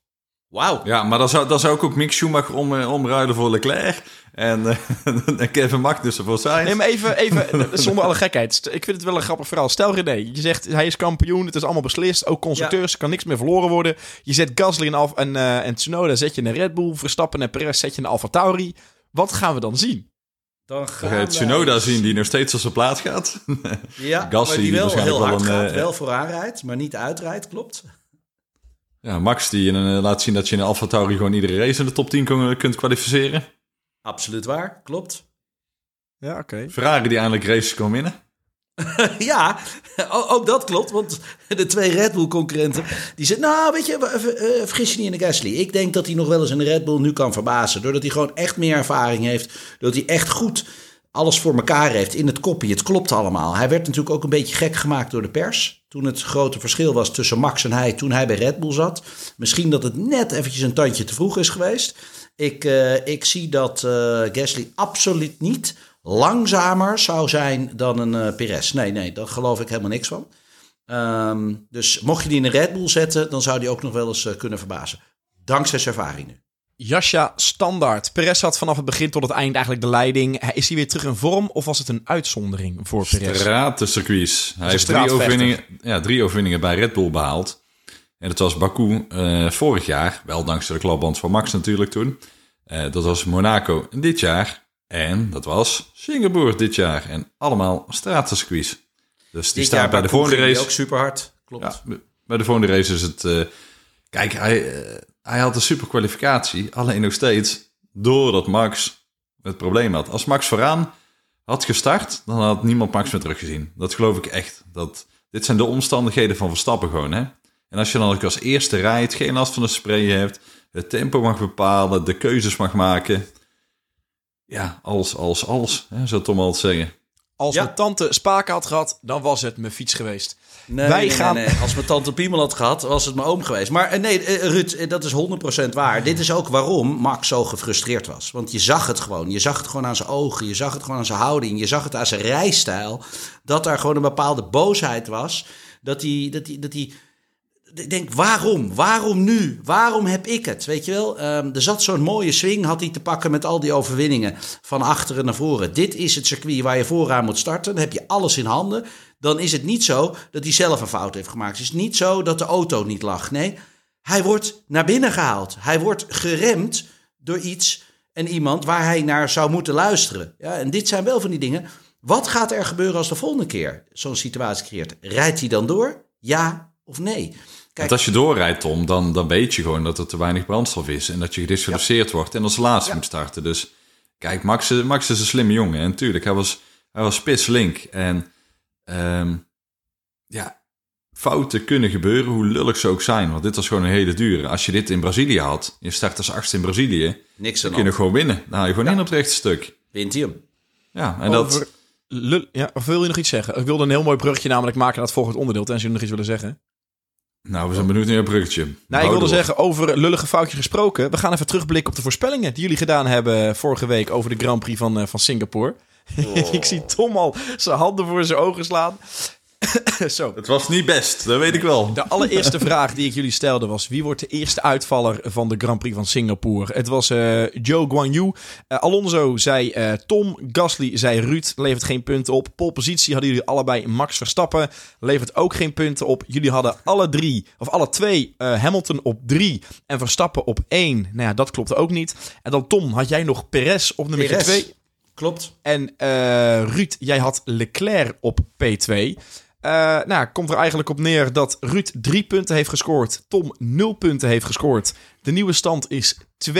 Wauw. Ja, maar dan zou, dan zou ik ook Mick Schumacher om, eh, omruilen voor Leclerc. En, uh, en Kevin Magnussen voor Sainz. Nee, maar even, even zonder alle gekheid. Ik vind het wel een grappig verhaal. Stel René, je zegt hij is kampioen. Het is allemaal beslist. Ook constructeurs, kan niks meer verloren worden. Je zet Gasly en, Alfa, en, uh, en Tsunoda zet je in Red Bull. Verstappen en Perez zet je in Alfa Tauri. Wat gaan we dan zien? Dan ga je Tsunoda zien die nog steeds op zijn plaats gaat. Ja, Gasly, die wel heel hard wel een, gaat. wel vooraan rijdt, maar niet uitrijdt, klopt. Ja, Max die in een, laat zien dat je in Alfa Tauri gewoon iedere race in de top 10 kunt kwalificeren. Absoluut waar, klopt. Ja, oké. Ferrari die eindelijk races kon winnen. ja, ook dat klopt. Want de twee Red Bull concurrenten, die zeggen, nou weet je, eh, vergis je niet in de Gasly. Ik denk dat hij nog wel eens in de Red Bull nu kan verbazen. Doordat hij gewoon echt meer ervaring heeft. Doordat hij echt goed alles voor elkaar heeft in het kopje. Het klopt allemaal. Hij werd natuurlijk ook een beetje gek gemaakt door de pers. Toen het grote verschil was tussen Max en hij toen hij bij Red Bull zat. Misschien dat het net eventjes een tandje te vroeg is geweest. Ik, uh, ik zie dat uh, Gasly absoluut niet langzamer zou zijn dan een uh, Perez. Nee, nee, daar geloof ik helemaal niks van. Um, dus mocht je die in een Red Bull zetten, dan zou die ook nog wel eens kunnen verbazen. Dankzij zijn ervaring nu. Jasja Standaard. Perez had vanaf het begin tot het eind eigenlijk de leiding. Is hij weer terug in vorm of was het een uitzondering voor Perez? Stratencircuits. Hij heeft drie overwinningen, ja, drie overwinningen bij Red Bull behaald. En dat was Baku uh, vorig jaar. Wel dankzij de klapband van Max natuurlijk toen. Uh, dat was Monaco dit jaar. En dat was Singapore dit jaar. En allemaal stratencircuits. Dus die staat bij de volgende race. ook super hard. Klopt. Ja, bij de volgende race is het... Uh, kijk, hij hij had een super kwalificatie. Alleen nog steeds doordat Max het probleem had. Als Max vooraan had gestart, dan had niemand Max meer teruggezien. Dat geloof ik echt. Dat, dit zijn de omstandigheden van Verstappen gewoon. Hè? En als je dan ook als eerste rijdt, geen last van de spray hebt, het tempo mag bepalen, de keuzes mag maken. Ja, alles, alles, alles, hè, zou Tom altijd zeggen. Als mijn tante spaken had gehad, dan was het mijn fiets geweest. Nee, Wij gaan... nee, Als mijn tante Piemel had gehad, was het mijn oom geweest. Maar eh, nee, uh, Ruud, dat is 100% waar. Dit is ook waarom Max zo gefrustreerd was. Want je zag het gewoon. Je zag het gewoon aan zijn ogen. Je zag het gewoon aan zijn houding. Je zag het aan zijn rijstijl. Dat daar gewoon een bepaalde boosheid was. Dat hij, dat hij, dat hij ik denk, waarom? Waarom nu? Waarom heb ik het? Weet je wel, um, er zat zo'n mooie swing, had hij te pakken met al die overwinningen van achteren naar voren. Dit is het circuit waar je vooraan moet starten. Dan heb je alles in handen. Dan is het niet zo dat hij zelf een fout heeft gemaakt. Het is niet zo dat de auto niet lag. Nee, hij wordt naar binnen gehaald. Hij wordt geremd door iets en iemand waar hij naar zou moeten luisteren. Ja, en dit zijn wel van die dingen. Wat gaat er gebeuren als de volgende keer zo'n situatie creëert? Rijdt hij dan door? Ja of nee? Kijk, Want als je doorrijdt, Tom, dan, dan weet je gewoon dat er te weinig brandstof is. En dat je gedisqualificeerd wordt en als laatste moet starten. Dus kijk, Max, Max is een slimme jongen. En natuurlijk, hij was, hij was spitslink. En um, ja, fouten kunnen gebeuren, hoe lullig ze ook zijn. Want dit was gewoon een hele dure. Als je dit in Brazilië had, je start als achtste in Brazilië, Niks dan kun je gewoon winnen. Dan haal je gewoon in op het rechte stuk. Wint hij hem. Ja, en dat... Ja, of wil je nog iets zeggen? Ik wilde een heel mooi bruggetje namelijk maken naar het volgende onderdeel. Tenzij jullie nog iets willen zeggen. Nou, we zijn benieuwd naar een bruggetje. Nou, ik wilde zeggen, over lullige foutje gesproken. We gaan even terugblikken op de voorspellingen die jullie gedaan hebben vorige week over de Grand Prix van, uh, van Singapore. Oh. ik zie Tom al zijn handen voor zijn ogen slaan. Zo. Het was niet best, dat weet ik wel. De allereerste vraag die ik jullie stelde was: wie wordt de eerste uitvaller van de Grand Prix van Singapore? Het was uh, Joe Guan Yu. Uh, Alonso zei uh, Tom. Gasly zei Ruud. Levert geen punten op. Polpositie hadden jullie allebei Max Verstappen. Levert ook geen punten op. Jullie hadden alle drie, of alle twee, Hamilton op drie en Verstappen op één. Nou ja, dat klopte ook niet. En dan Tom, had jij nog Perez op nummer 2. Klopt. En Ruud, jij had Leclerc op P2. Uh, nou, komt er eigenlijk op neer dat Ruud drie punten heeft gescoord. Tom nul punten heeft gescoord. De nieuwe stand is 82-71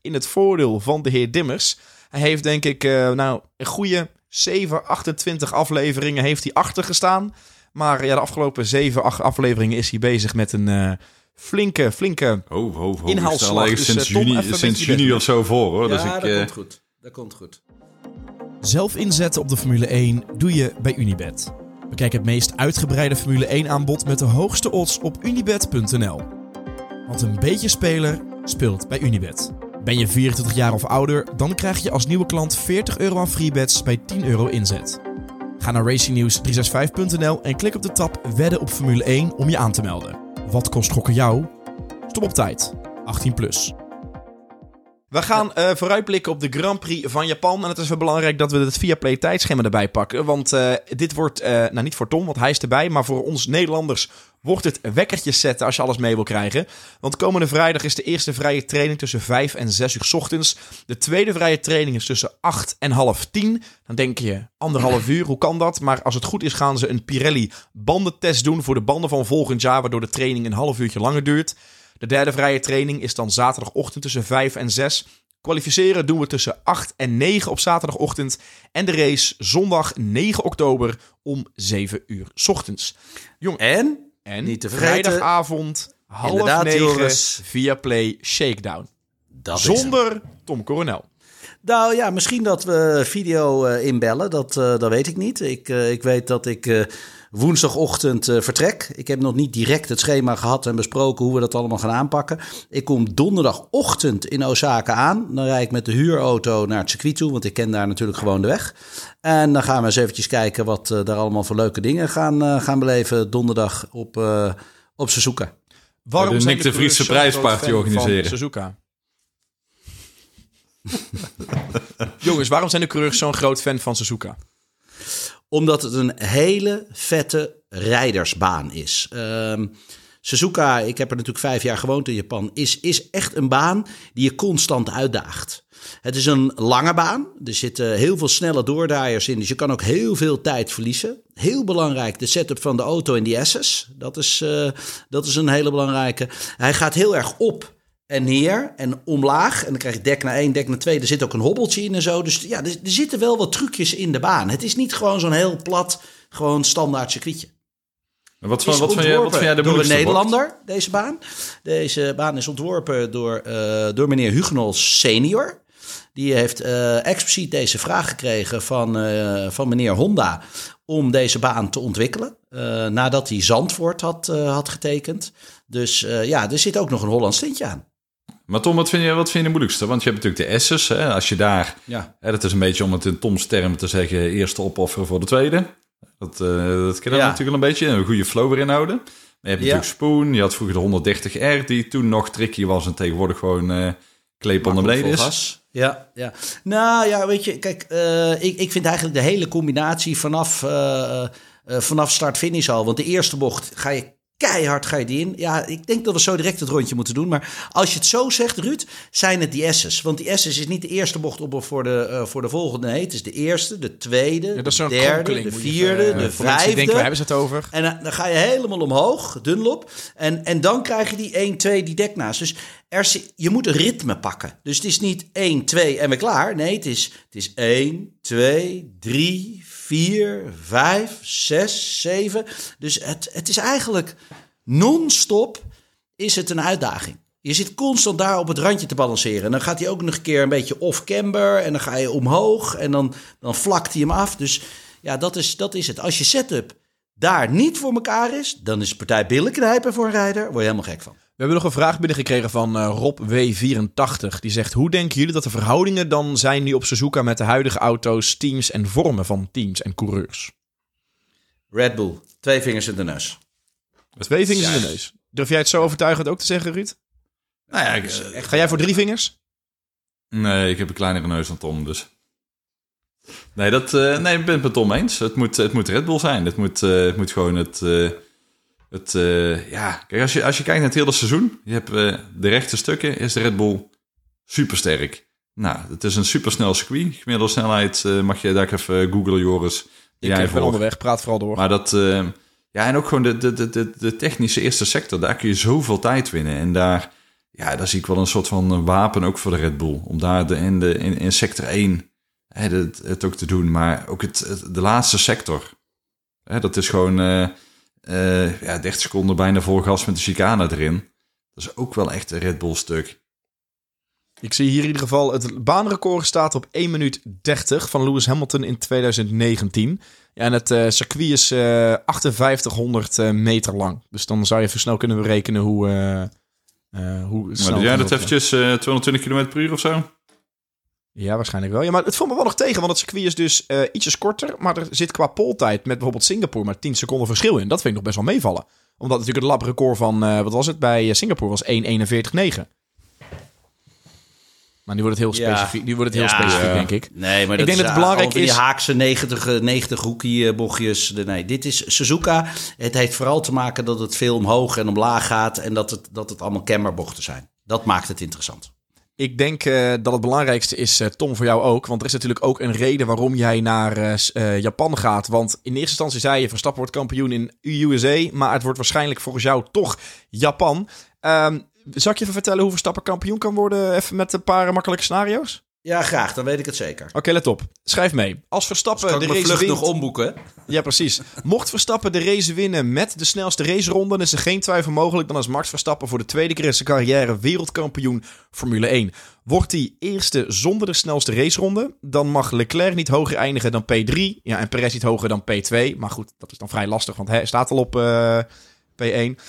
in het voordeel van de heer Dimmers. Hij heeft denk ik uh, nou, een goede 7, 28 afleveringen heeft hij achtergestaan. Maar ja, de afgelopen 7, 8 afleveringen is hij bezig met een uh, flinke, flinke oh, oh, oh, inhaalslag. Dus, sinds, juni, sinds juni of zo voor hoor. Ja, dus ik, dat komt goed. Dat komt goed. Zelf inzetten op de Formule 1 doe je bij Unibet. Bekijk het meest uitgebreide Formule 1 aanbod met de hoogste odds op unibet.nl. Want een beetje speler speelt bij Unibet. Ben je 24 jaar of ouder, dan krijg je als nieuwe klant 40 euro aan freebets bij 10 euro inzet. Ga naar racingnews365.nl en klik op de tab Wedden op Formule 1 om je aan te melden. Wat kost gokken jou? Stop op tijd. 18 plus. We gaan uh, vooruitblikken op de Grand Prix van Japan. En het is wel belangrijk dat we het Viaplay tijdschema erbij pakken. Want uh, dit wordt, uh, nou niet voor Tom, want hij is erbij. Maar voor ons Nederlanders wordt het wekkertjes zetten als je alles mee wil krijgen. Want komende vrijdag is de eerste vrije training tussen 5 en 6 uur ochtends. De tweede vrije training is tussen 8 en half 10. Dan denk je, anderhalf uur, hoe kan dat? Maar als het goed is gaan ze een Pirelli bandentest doen voor de banden van volgend jaar. Waardoor de training een half uurtje langer duurt. De derde vrije training is dan zaterdagochtend tussen 5 en 6. Kwalificeren doen we tussen 8 en 9 op zaterdagochtend. En de race zondag 9 oktober om 7 uur ochtends. Jong, en, en niet te vrijdagavond half 9 via Play Shakedown. Dat Zonder Tom Coronel. Nou ja, misschien dat we video uh, inbellen. Dat, uh, dat weet ik niet. Ik, uh, ik weet dat ik woensdagochtend uh, vertrek. Ik heb nog niet direct het schema gehad en besproken hoe we dat allemaal gaan aanpakken. Ik kom donderdagochtend in Osaka aan. Dan rijd ik met de huurauto naar het circuit toe, want ik ken daar natuurlijk gewoon de weg. En dan gaan we eens eventjes kijken wat uh, daar allemaal voor leuke dingen gaan, uh, gaan beleven donderdag op, op Suzuka. Waarom dus Nick de Vriese prijsparty organiseren? Suzuka. Jongens, waarom zijn de coureurs zo'n groot fan van Suzuka? Omdat het een hele vette rijdersbaan is. Um, Suzuka, ik heb er natuurlijk vijf jaar gewoond in Japan, is, is echt een baan die je constant uitdaagt. Het is een lange baan. Er zitten heel veel snelle doordraaiers in. Dus je kan ook heel veel tijd verliezen. Heel belangrijk, de setup van de auto en die S's. Dat is, uh, dat is een hele belangrijke. Hij gaat heel erg op en neer en omlaag. En dan krijg je dek naar één, dek naar twee. Er zit ook een hobbeltje in en zo. Dus ja, er, er zitten wel wat trucjes in de baan. Het is niet gewoon zo'n heel plat, gewoon standaard circuitje. Wat van, wat, van jij, wat van jij de door een Nederlander, deze baan. Deze baan is ontworpen door, uh, door meneer Hugenels senior. Die heeft uh, expliciet deze vraag gekregen van, uh, van meneer Honda om deze baan te ontwikkelen. nadat hij Zandvoort had, had getekend. Dus ja, er zit ook nog een Hollands tintje aan. Maar Tom, wat vind je, wat vind je de moeilijkste? Want je hebt natuurlijk de S's. Hè? Als je daar, ja. hè, dat is een beetje om het in Toms termen te zeggen, eerste opofferen voor de tweede. Dat, uh, dat kan natuurlijk een beetje een goede flow erin houden. Maar je hebt natuurlijk Spoon, je had vroeger de 130R, die toen nog tricky was en tegenwoordig gewoon uh, kleep onder beneden is. Ja, ja. Nou ja, weet je, kijk, uh, ik, ik vind eigenlijk de hele combinatie vanaf, vanaf start-finish al. Want de eerste bocht ga je keihard ga je die in. Ja, ik denk dat we zo direct het rondje moeten doen. Maar als je het zo zegt, Ruud, zijn het die S's. Want die S's is niet de eerste bocht op voor de, uh, voor de volgende. Nee, het is de eerste, de tweede, de derde, de vierde, even, de vijfde. Denken, waar hebben ze het over? En dan, dan, ga je helemaal omhoog, Dunlop. En, en dan krijg je die 1, 2, die deknaast. Dus er, je moet een ritme pakken. Dus het is niet 1, 2 en we klaar. Nee, het is, het is 1, 2, 3, 4, 5, 6, 7. Dus het, het is eigenlijk non-stop is het een uitdaging. Je zit constant daar op het randje te balanceren. En dan gaat hij ook nog een keer een beetje off-camber. En dan ga je omhoog. En dan, dan vlakt hij hem af. Dus ja, dat is, dat is het. Als je setup daar niet voor elkaar is, dan is partij billen knijpen voor een rijder. Word je helemaal gek van. We hebben nog een vraag binnengekregen van uh, Rob W84. Die zegt: Hoe denken jullie dat de verhoudingen dan zijn nu op Suzuka met de huidige auto's, teams en vormen van teams en coureurs? Red Bull, twee vingers in de neus. Twee vingers in de neus. Durf jij het zo overtuigend ook te zeggen, Ruud? Nou ja, ik, uh, Ga jij voor drie vingers? Nee, ik heb een kleinere neus dan Tom, dus. Nee, dat, uh, nee ik ben het met Tom eens. Het moet, het moet Red Bull zijn. Het moet, uh, het moet gewoon het, het, uh, ja, kijk, als je, als je kijkt naar het hele seizoen, je hebt uh, de rechte stukken, is de Red Bull supersterk. Nou, het is een supersnel circuit. Gemiddelde snelheid uh, mag je daar even googlen, Joris. Ik ben onderweg, praat vooral door. Maar dat, ja, en ook gewoon de, de, de, de technische eerste sector, daar kun je zoveel tijd winnen. En daar, ja, daar zie ik wel een soort van wapen ook voor de Red Bull. Om daar de, in, de, in, in sector 1 hè, het, het ook te doen. Maar ook het, het de laatste sector. Hè, dat is gewoon uh, ja, 30 seconden bijna vol gas met de chicane erin. Dat is ook wel echt een Red Bull stuk. Ik zie hier in ieder geval het baanrecord staat op 1 minuut 30 van Lewis Hamilton in 2019. Ja, en het uh, circuit is uh, 5800 uh, meter lang. Dus dan zou je even snel kunnen berekenen hoe, hoe snel... Maar jij dat eventjes 220 km per uur of zo? Ja, waarschijnlijk wel. Ja, maar het valt me wel nog tegen, want het circuit is dus uh, ietsjes korter. Maar er zit qua poltijd met bijvoorbeeld Singapore maar 10 seconden verschil in. Dat vind ik nog best wel meevallen. Omdat natuurlijk het labrecord van, uh, wat was het, bij eh, Singapore was 1.41.9. Maar nu wordt het heel specifiek, nu wordt het heel specifiek denk ik. Nee, maar ik denk dat het belangrijk is... die haakse 90, 90 hoekie bochtjes. Nee, dit is Suzuka. Het heeft vooral te maken dat het veel omhoog en omlaag gaat. En dat het, dat het allemaal camberbochten zijn. Dat maakt het interessant. Ik denk uh, dat het belangrijkste is, uh, Tom, voor jou ook. Want er is natuurlijk ook een reden waarom jij naar uh, Japan gaat. Want in eerste instantie zei je, Verstappen wordt kampioen in USA. Maar het wordt waarschijnlijk volgens jou toch Japan. Um, zal ik je even vertellen hoe Verstappen kampioen kan worden? Even met een paar makkelijke scenario's? Ja, graag. Dan weet ik het zeker. Oké, let op. Schrijf mee. Als Verstappen de race vlucht wint... nog omboeken. Ja, precies. Mocht Verstappen de race winnen met de snelste raceronde... dan is er geen twijfel mogelijk dan als Max Verstappen... voor de tweede keer in zijn carrière wereldkampioen Formule 1. Wordt hij eerste zonder de snelste raceronde... dan mag Leclerc niet hoger eindigen dan P3. Ja, en Perez niet hoger dan P2. Maar goed, dat is dan vrij lastig, want hij staat al op uh, P1...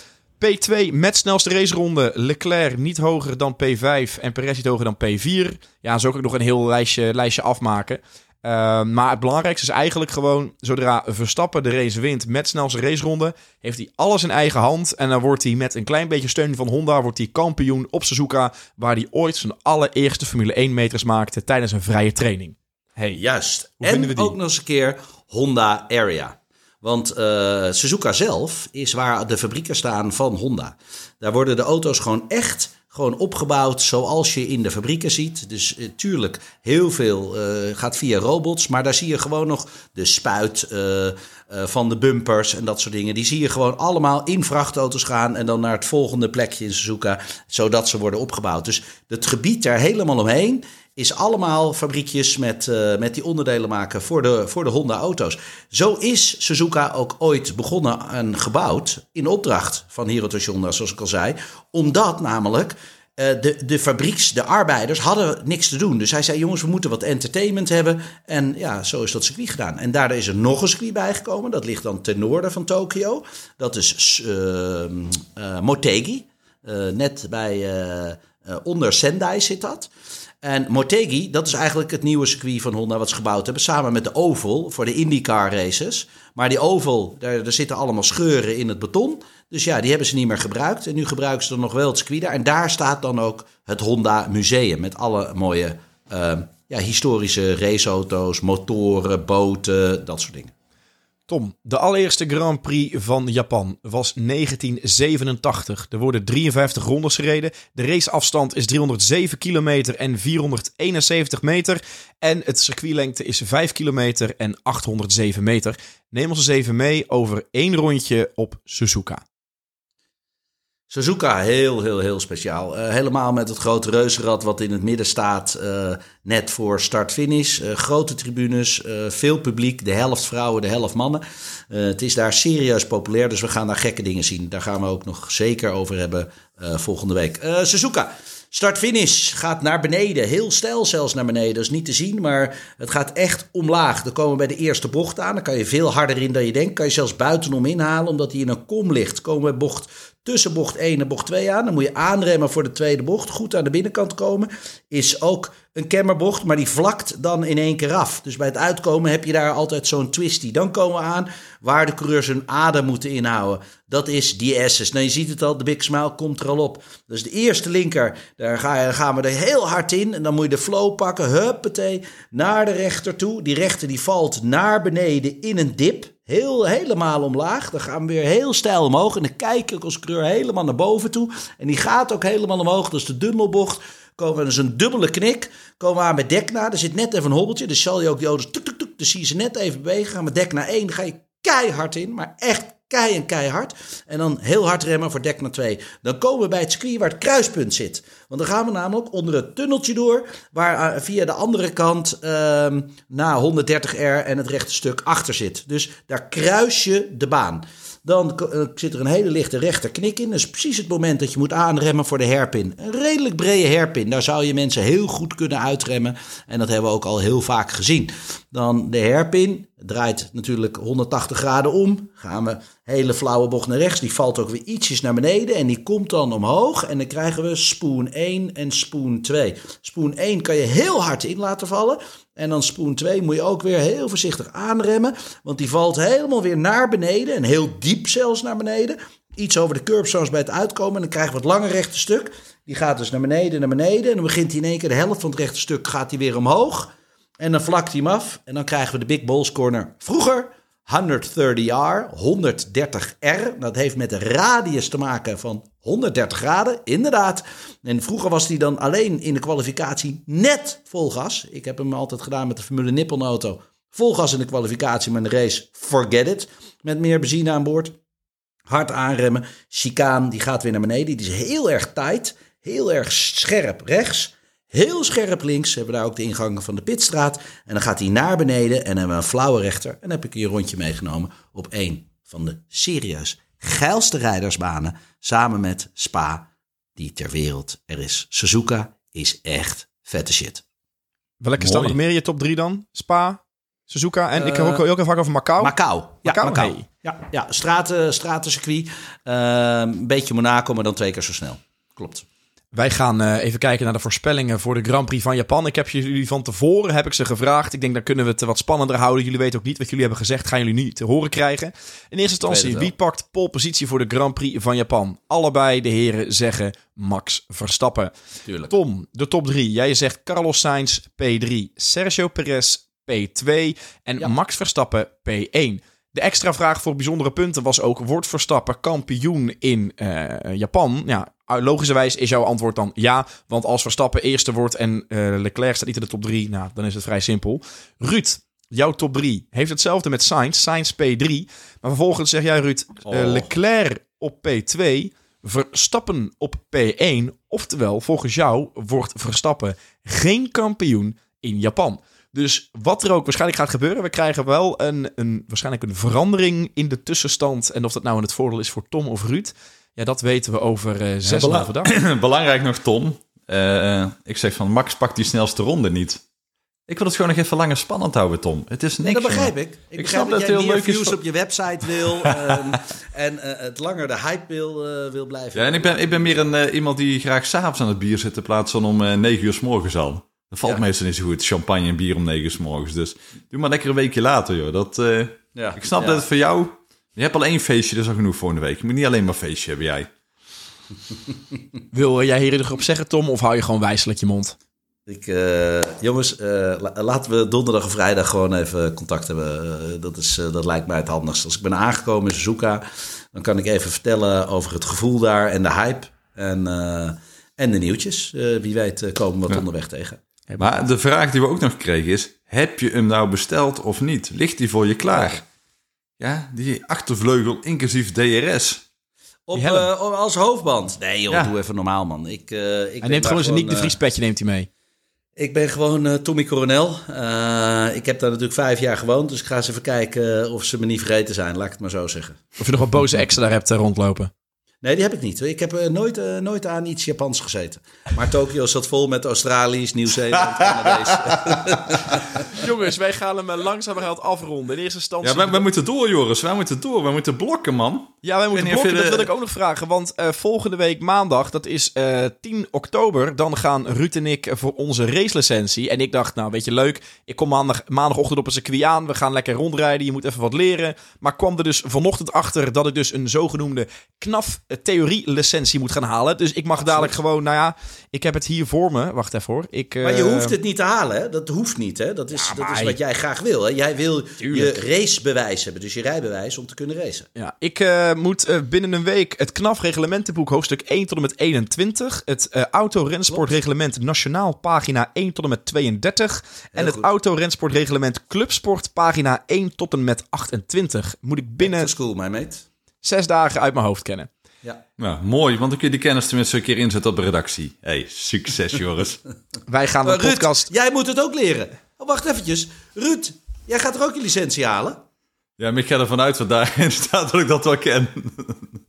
P2 met snelste raceronde. Leclerc niet hoger dan P5 en Perez niet hoger dan P4. Ja, zo kan ik nog een heel lijstje, lijstje afmaken. Uh, maar het belangrijkste is eigenlijk gewoon... zodra Verstappen de race wint met snelste raceronde... heeft hij alles in eigen hand. En dan wordt hij met een klein beetje steun van Honda... wordt hij kampioen op Suzuka... waar hij ooit zijn allereerste Formule 1 meters maakte... tijdens een vrije training. Hey, Juist. En ook nog eens een keer Honda Area. Want uh, Suzuka zelf is waar de fabrieken staan van Honda. Daar worden de auto's gewoon echt gewoon opgebouwd zoals je in de fabrieken ziet. Dus uh, tuurlijk, heel veel uh, gaat via robots. Maar daar zie je gewoon nog de spuit van de bumpers en dat soort dingen. Die zie je gewoon allemaal in vrachtauto's gaan. En dan naar het volgende plekje in Suzuka. Zodat ze worden opgebouwd. Dus het gebied daar helemaal omheen is allemaal fabriekjes met, uh, met die onderdelen maken voor de, voor de Honda-auto's. Zo is Suzuka ook ooit begonnen en gebouwd in opdracht van Hirotoshi Honda, zoals ik al zei. Omdat namelijk uh, de, de fabrieks, de arbeiders hadden niks te doen. Dus hij zei, jongens, we moeten wat entertainment hebben. En ja, zo is dat circuit gedaan. En daardoor is er nog een circuit bijgekomen. Dat ligt dan ten noorden van Tokio. Dat is uh, Motegi. net bij, onder Sendai zit dat. En Motegi, dat is eigenlijk het nieuwe circuit van Honda wat ze gebouwd hebben. Samen met de Oval voor de IndyCar races. Maar die Oval, daar, daar zitten allemaal scheuren in het beton. Dus ja, die hebben ze niet meer gebruikt. En nu gebruiken ze dan nog wel het circuit. En daar staat dan ook het Honda Museum. Met alle mooie uh, ja, historische raceauto's, motoren, boten, dat soort dingen. Tom, de allereerste Grand Prix van Japan was 1987. Er worden 53 rondes gereden. De raceafstand is 307 kilometer en 471 meter. En het circuitlengte is 5 kilometer en 807 meter. Neem ons eens even mee over één rondje op Suzuka. Suzuka, heel, heel, heel speciaal. Uh, helemaal met het grote reuzenrad wat in het midden staat, uh, net voor start-finish. Uh, grote tribunes, veel publiek, de helft vrouwen, de helft mannen. het is daar serieus populair, dus we gaan daar gekke dingen zien. Daar gaan we ook nog zeker over hebben volgende week. Suzuka, Start-finish gaat naar beneden. Heel stijl zelfs naar beneden. Dat is niet te zien, maar het gaat echt omlaag. Dan komen we bij de eerste bocht aan. Dan kan je veel harder in dan je denkt. Kan je zelfs buitenom inhalen, omdat hij in een kom ligt. Komen we bocht tussen bocht 1 en bocht 2 aan. Dan moet je aanremmen voor de tweede bocht. Goed aan de binnenkant komen. Is ook een kemmerbocht, maar die vlakt dan in één keer af. Dus bij het uitkomen heb je daar altijd zo'n twisty. Dan komen we aan waar de coureurs hun adem moeten inhouden. Dat is die S's. Nou, je ziet het al, de Big Smile komt er al op. Dus de eerste linker, daar gaan we er heel hard in. En dan moet je de flow pakken, huppatee, naar de rechter toe. Die rechter die valt naar beneden in een dip. Heel, helemaal omlaag. Dan gaan we weer heel stijl omhoog. En dan kijk ik als kleur helemaal naar boven toe. En die gaat ook helemaal omhoog. Dat is de dubbelbocht. Komen we dus een dubbele knik. Komen we aan met dekna. Er zit net even een hobbeltje. Dus zal je ook die. Tuk, tuk, tuk, dus zie je ze net even bewegen. Gaan we dekna 1. Dan ga je keihard in. Maar echt kei en keihard. En dan heel hard remmen voor dek naar 2. Dan komen we bij het circuit waar het kruispunt zit. Want dan gaan we namelijk onder het tunneltje door, waar uh, via de andere kant uh, na 130R en het rechte stuk achter zit. Dus daar kruis je de baan. Dan uh, zit er een hele lichte rechter knik in. Dat is precies het moment dat je moet aanremmen voor de herpin. Een redelijk brede herpin. Daar zou je mensen heel goed kunnen uitremmen. En dat hebben we ook al heel vaak gezien. Dan de herpin draait natuurlijk 180 graden om. Gaan we hele flauwe bocht naar rechts. Die valt ook weer ietsjes naar beneden en die komt dan omhoog. En dan krijgen we spoon 1 en spoon 2. Spoon 1 kan je heel hard in laten vallen. En dan spoon 2 moet je ook weer heel voorzichtig aanremmen. Want die valt helemaal weer naar beneden. En heel diep zelfs naar beneden. Iets over de curb zoals bij het uitkomen. En dan krijgen we het lange rechte stuk. Die gaat dus naar beneden, naar beneden. En dan begint hij in één keer de helft van het rechte stuk gaat hij weer omhoog. En dan vlakt hij hem af. En dan krijgen we de Big Balls Corner. Vroeger 130R, 130R. Dat heeft met de radius te maken van 130 graden, inderdaad. En vroeger was hij dan alleen in de kwalificatie net vol gas. Ik heb hem altijd gedaan met de Formule Nippon auto. Vol gas in de kwalificatie, maar in de race, forget it. Met meer benzine aan boord. Hard aanremmen. Chicaan, die gaat weer naar beneden. Die is heel erg tight. Heel erg scherp rechts. Heel scherp links hebben we daar ook de ingangen van de pitstraat. En dan gaat hij naar beneden en dan hebben we een flauwe rechter. En dan heb ik hier een rondje meegenomen op een van de serieus geilste rijdersbanen. Samen met Spa, die ter wereld er is. Suzuka is echt vette shit. Welke staan nog meer in je top 3 dan? Spa, Suzuka en ik heb ook heel even vaak over Macau. Macau, ja, Macau. Ja, ja, straten, stratencircuit. Uh, een beetje Monaco, maar dan twee keer zo snel. Klopt. Wij gaan uh, even kijken naar de voorspellingen voor de Grand Prix van Japan. Ik heb jullie van tevoren heb ik ze gevraagd. Ik denk dan kunnen we het wat spannender houden. Jullie weten ook niet wat jullie hebben gezegd. Gaan jullie niet te horen krijgen. In eerste instantie, wie pakt positie voor de Grand Prix van Japan? Allebei de heren zeggen Max Verstappen. Tuurlijk. Tom, de top 3. Jij zegt Carlos Sainz P3, Sergio Perez P2 en Max Verstappen P1. De extra vraag voor bijzondere punten was ook: wordt Verstappen kampioen in uh, Japan? Ja, logischerwijs is jouw antwoord dan ja. Want als Verstappen eerste wordt en uh, Leclerc staat niet in de top 3, nou, dan is het vrij simpel. Ruud, jouw top 3 heeft hetzelfde met Sainz, Sainz P3. Maar vervolgens zeg jij, Ruud, oh. Leclerc op P2, Verstappen op P1. Oftewel, volgens jou wordt Verstappen geen kampioen in Japan. Dus wat er ook waarschijnlijk gaat gebeuren, we krijgen wel een, een, waarschijnlijk een verandering in de tussenstand. En of dat nou in het voordeel is voor Tom of Ruud, ja, dat weten we over uh, zes ja, dag. Belangrijk nog, Tom. Uh, ik zeg van Max pakt die snelste ronde niet. Ik wil het gewoon nog even langer spannend houden, Tom. Het is niks. dat begrijp ik. Ik, ik snap dat, dat heel leuk views op je website wil um, en uh, het langer de hype wil, uh, wil blijven. Ja, en ik ben, ik ben meer een, uh, iemand die graag s'avonds aan het bier zit in plaats van om 9 uur s morgens al. Dat valt meestal niet zo goed. Champagne en bier om negen s morgens. Dus doe maar lekker een weekje later, joh. Dat, ja, ik snap dat het voor jou... Je hebt al één feestje, dat is al genoeg voor een week. Je moet niet alleen maar feestje hebben, jij. Wil jij hier erop zeggen, Tom, of hou je gewoon wijselijk je mond? Ik, uh, jongens, uh, laten we donderdag of vrijdag gewoon even contact hebben. Uh, dat, is, dat lijkt mij het handigst. Als ik ben aangekomen in Suzuka, dan kan ik even vertellen over het gevoel daar en de hype. En, en de nieuwtjes. wie weet komen we wat onderweg tegen. Maar de vraag die we ook nog kregen is: heb je hem nou besteld of niet? Ligt die voor je klaar? Ja, die achtervleugel inclusief DRS. Op, uh, als hoofdband. Nee joh, doe even normaal man. Ik, uh, ik hij neemt gewoon zijn Nick de Vries petje neemt hij mee. Ik ben gewoon uh, Tommy Coronel. ik heb daar natuurlijk vijf jaar gewoond. Dus ik ga eens even kijken of ze me niet vergeten zijn. Laat ik het maar zo zeggen. Of je nog wat boze extra daar hebt rondlopen. Nee, die heb ik niet. Ik heb uh, nooit, uh, nooit aan iets Japans gezeten. Maar Tokio zat vol met Australiërs, Nieuw-Zeeland, Canadees. Jongens, wij gaan hem eh, langzamerhand afronden. In eerste instantie... Ja, wij, wij, moeten door, Joris. Wij moeten door. Wij moeten blokken, man. Ja, wij moeten blokken. Dat wil ik ook nog vragen. Want uh, volgende week maandag, dat is 10 oktober... dan gaan Ruud en ik voor onze racelicentie. En ik dacht, nou, weet je, leuk. Ik kom maandag, maandagochtend op een circuit aan. We gaan lekker rondrijden. Je moet even wat leren. Maar kwam er dus vanochtend achter dat ik dus een zogenoemde knaf theorie-licentie moet gaan halen. Dus ik mag dadelijk gewoon, nou ja, ik heb het hier voor me. Wacht even hoor. Ik, maar je hoeft het niet te halen, hè? Dat hoeft niet, hè? Dat is, dat is wat jij graag wil, hè? Jij wil je racebewijs hebben, dus je rijbewijs om te kunnen racen. Ja, ik uh, moet uh, binnen een week het KNAF reglementenboek hoofdstuk 1 tot en met 21, het uh, autorensportreglement nationaal pagina 1 tot en met 32 en het autorensportreglement clubsport pagina 1 tot en met 28. Moet ik binnen... school, my mate. Zes dagen uit mijn hoofd kennen. Ja. Nou, mooi, want dan kun je die kennis tenminste een keer inzetten op de redactie. hey, succes Joris. Wij gaan de podcast... jij moet het ook leren. Oh, wacht eventjes. Ruud, jij gaat er ook je licentie halen? Ja, maar ik ga ervan uit dat daarin staat dat ik dat wel ken.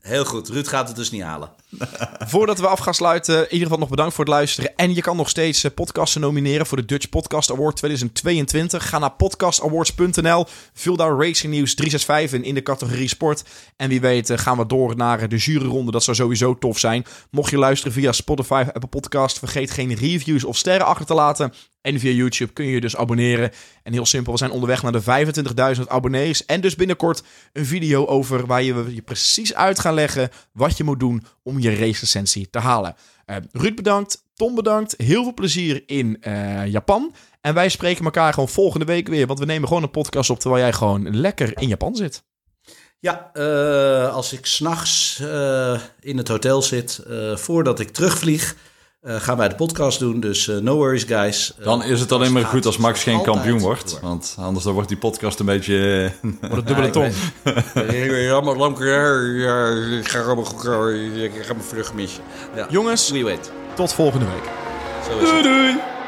Heel goed, Ruud gaat het dus niet halen. Voordat we af gaan sluiten, in ieder geval nog bedankt voor het luisteren. En je kan nog steeds eh, podcasten nomineren voor de Dutch Podcast Award 2022. Ga naar podcastawards.nl, vul daar Racing News 365 in in de categorie sport. En wie weet eh, gaan we door naar de juryronde, dat zou sowieso tof zijn. Mocht je luisteren via Spotify Apple Podcast, vergeet geen reviews of sterren achter te laten. En via YouTube kun je dus abonneren. En heel simpel, we zijn onderweg naar de 25.000 abonnees. En dus binnenkort een video over waar je je precies uit gaan leggen wat je moet doen om je race-licentie te halen. Uh, Ruud bedankt, Tom bedankt. Heel veel plezier in uh, Japan. En wij spreken elkaar gewoon volgende week weer. Want we nemen gewoon een podcast op terwijl jij gewoon lekker in Japan zit. Ja, uh, als ik s'nachts in het hotel zit voordat ik terugvlieg uh, gaan wij de podcast doen, dus uh, no worries guys. Uh, dan is het alleen maar goed als Max geen kampioen wordt. Want anders dan wordt die podcast een beetje... wordt het dubbele tong. Jammer, lamke, ik ga mijn vlucht missen. Jongens, tot volgende week. Zo is doei doei!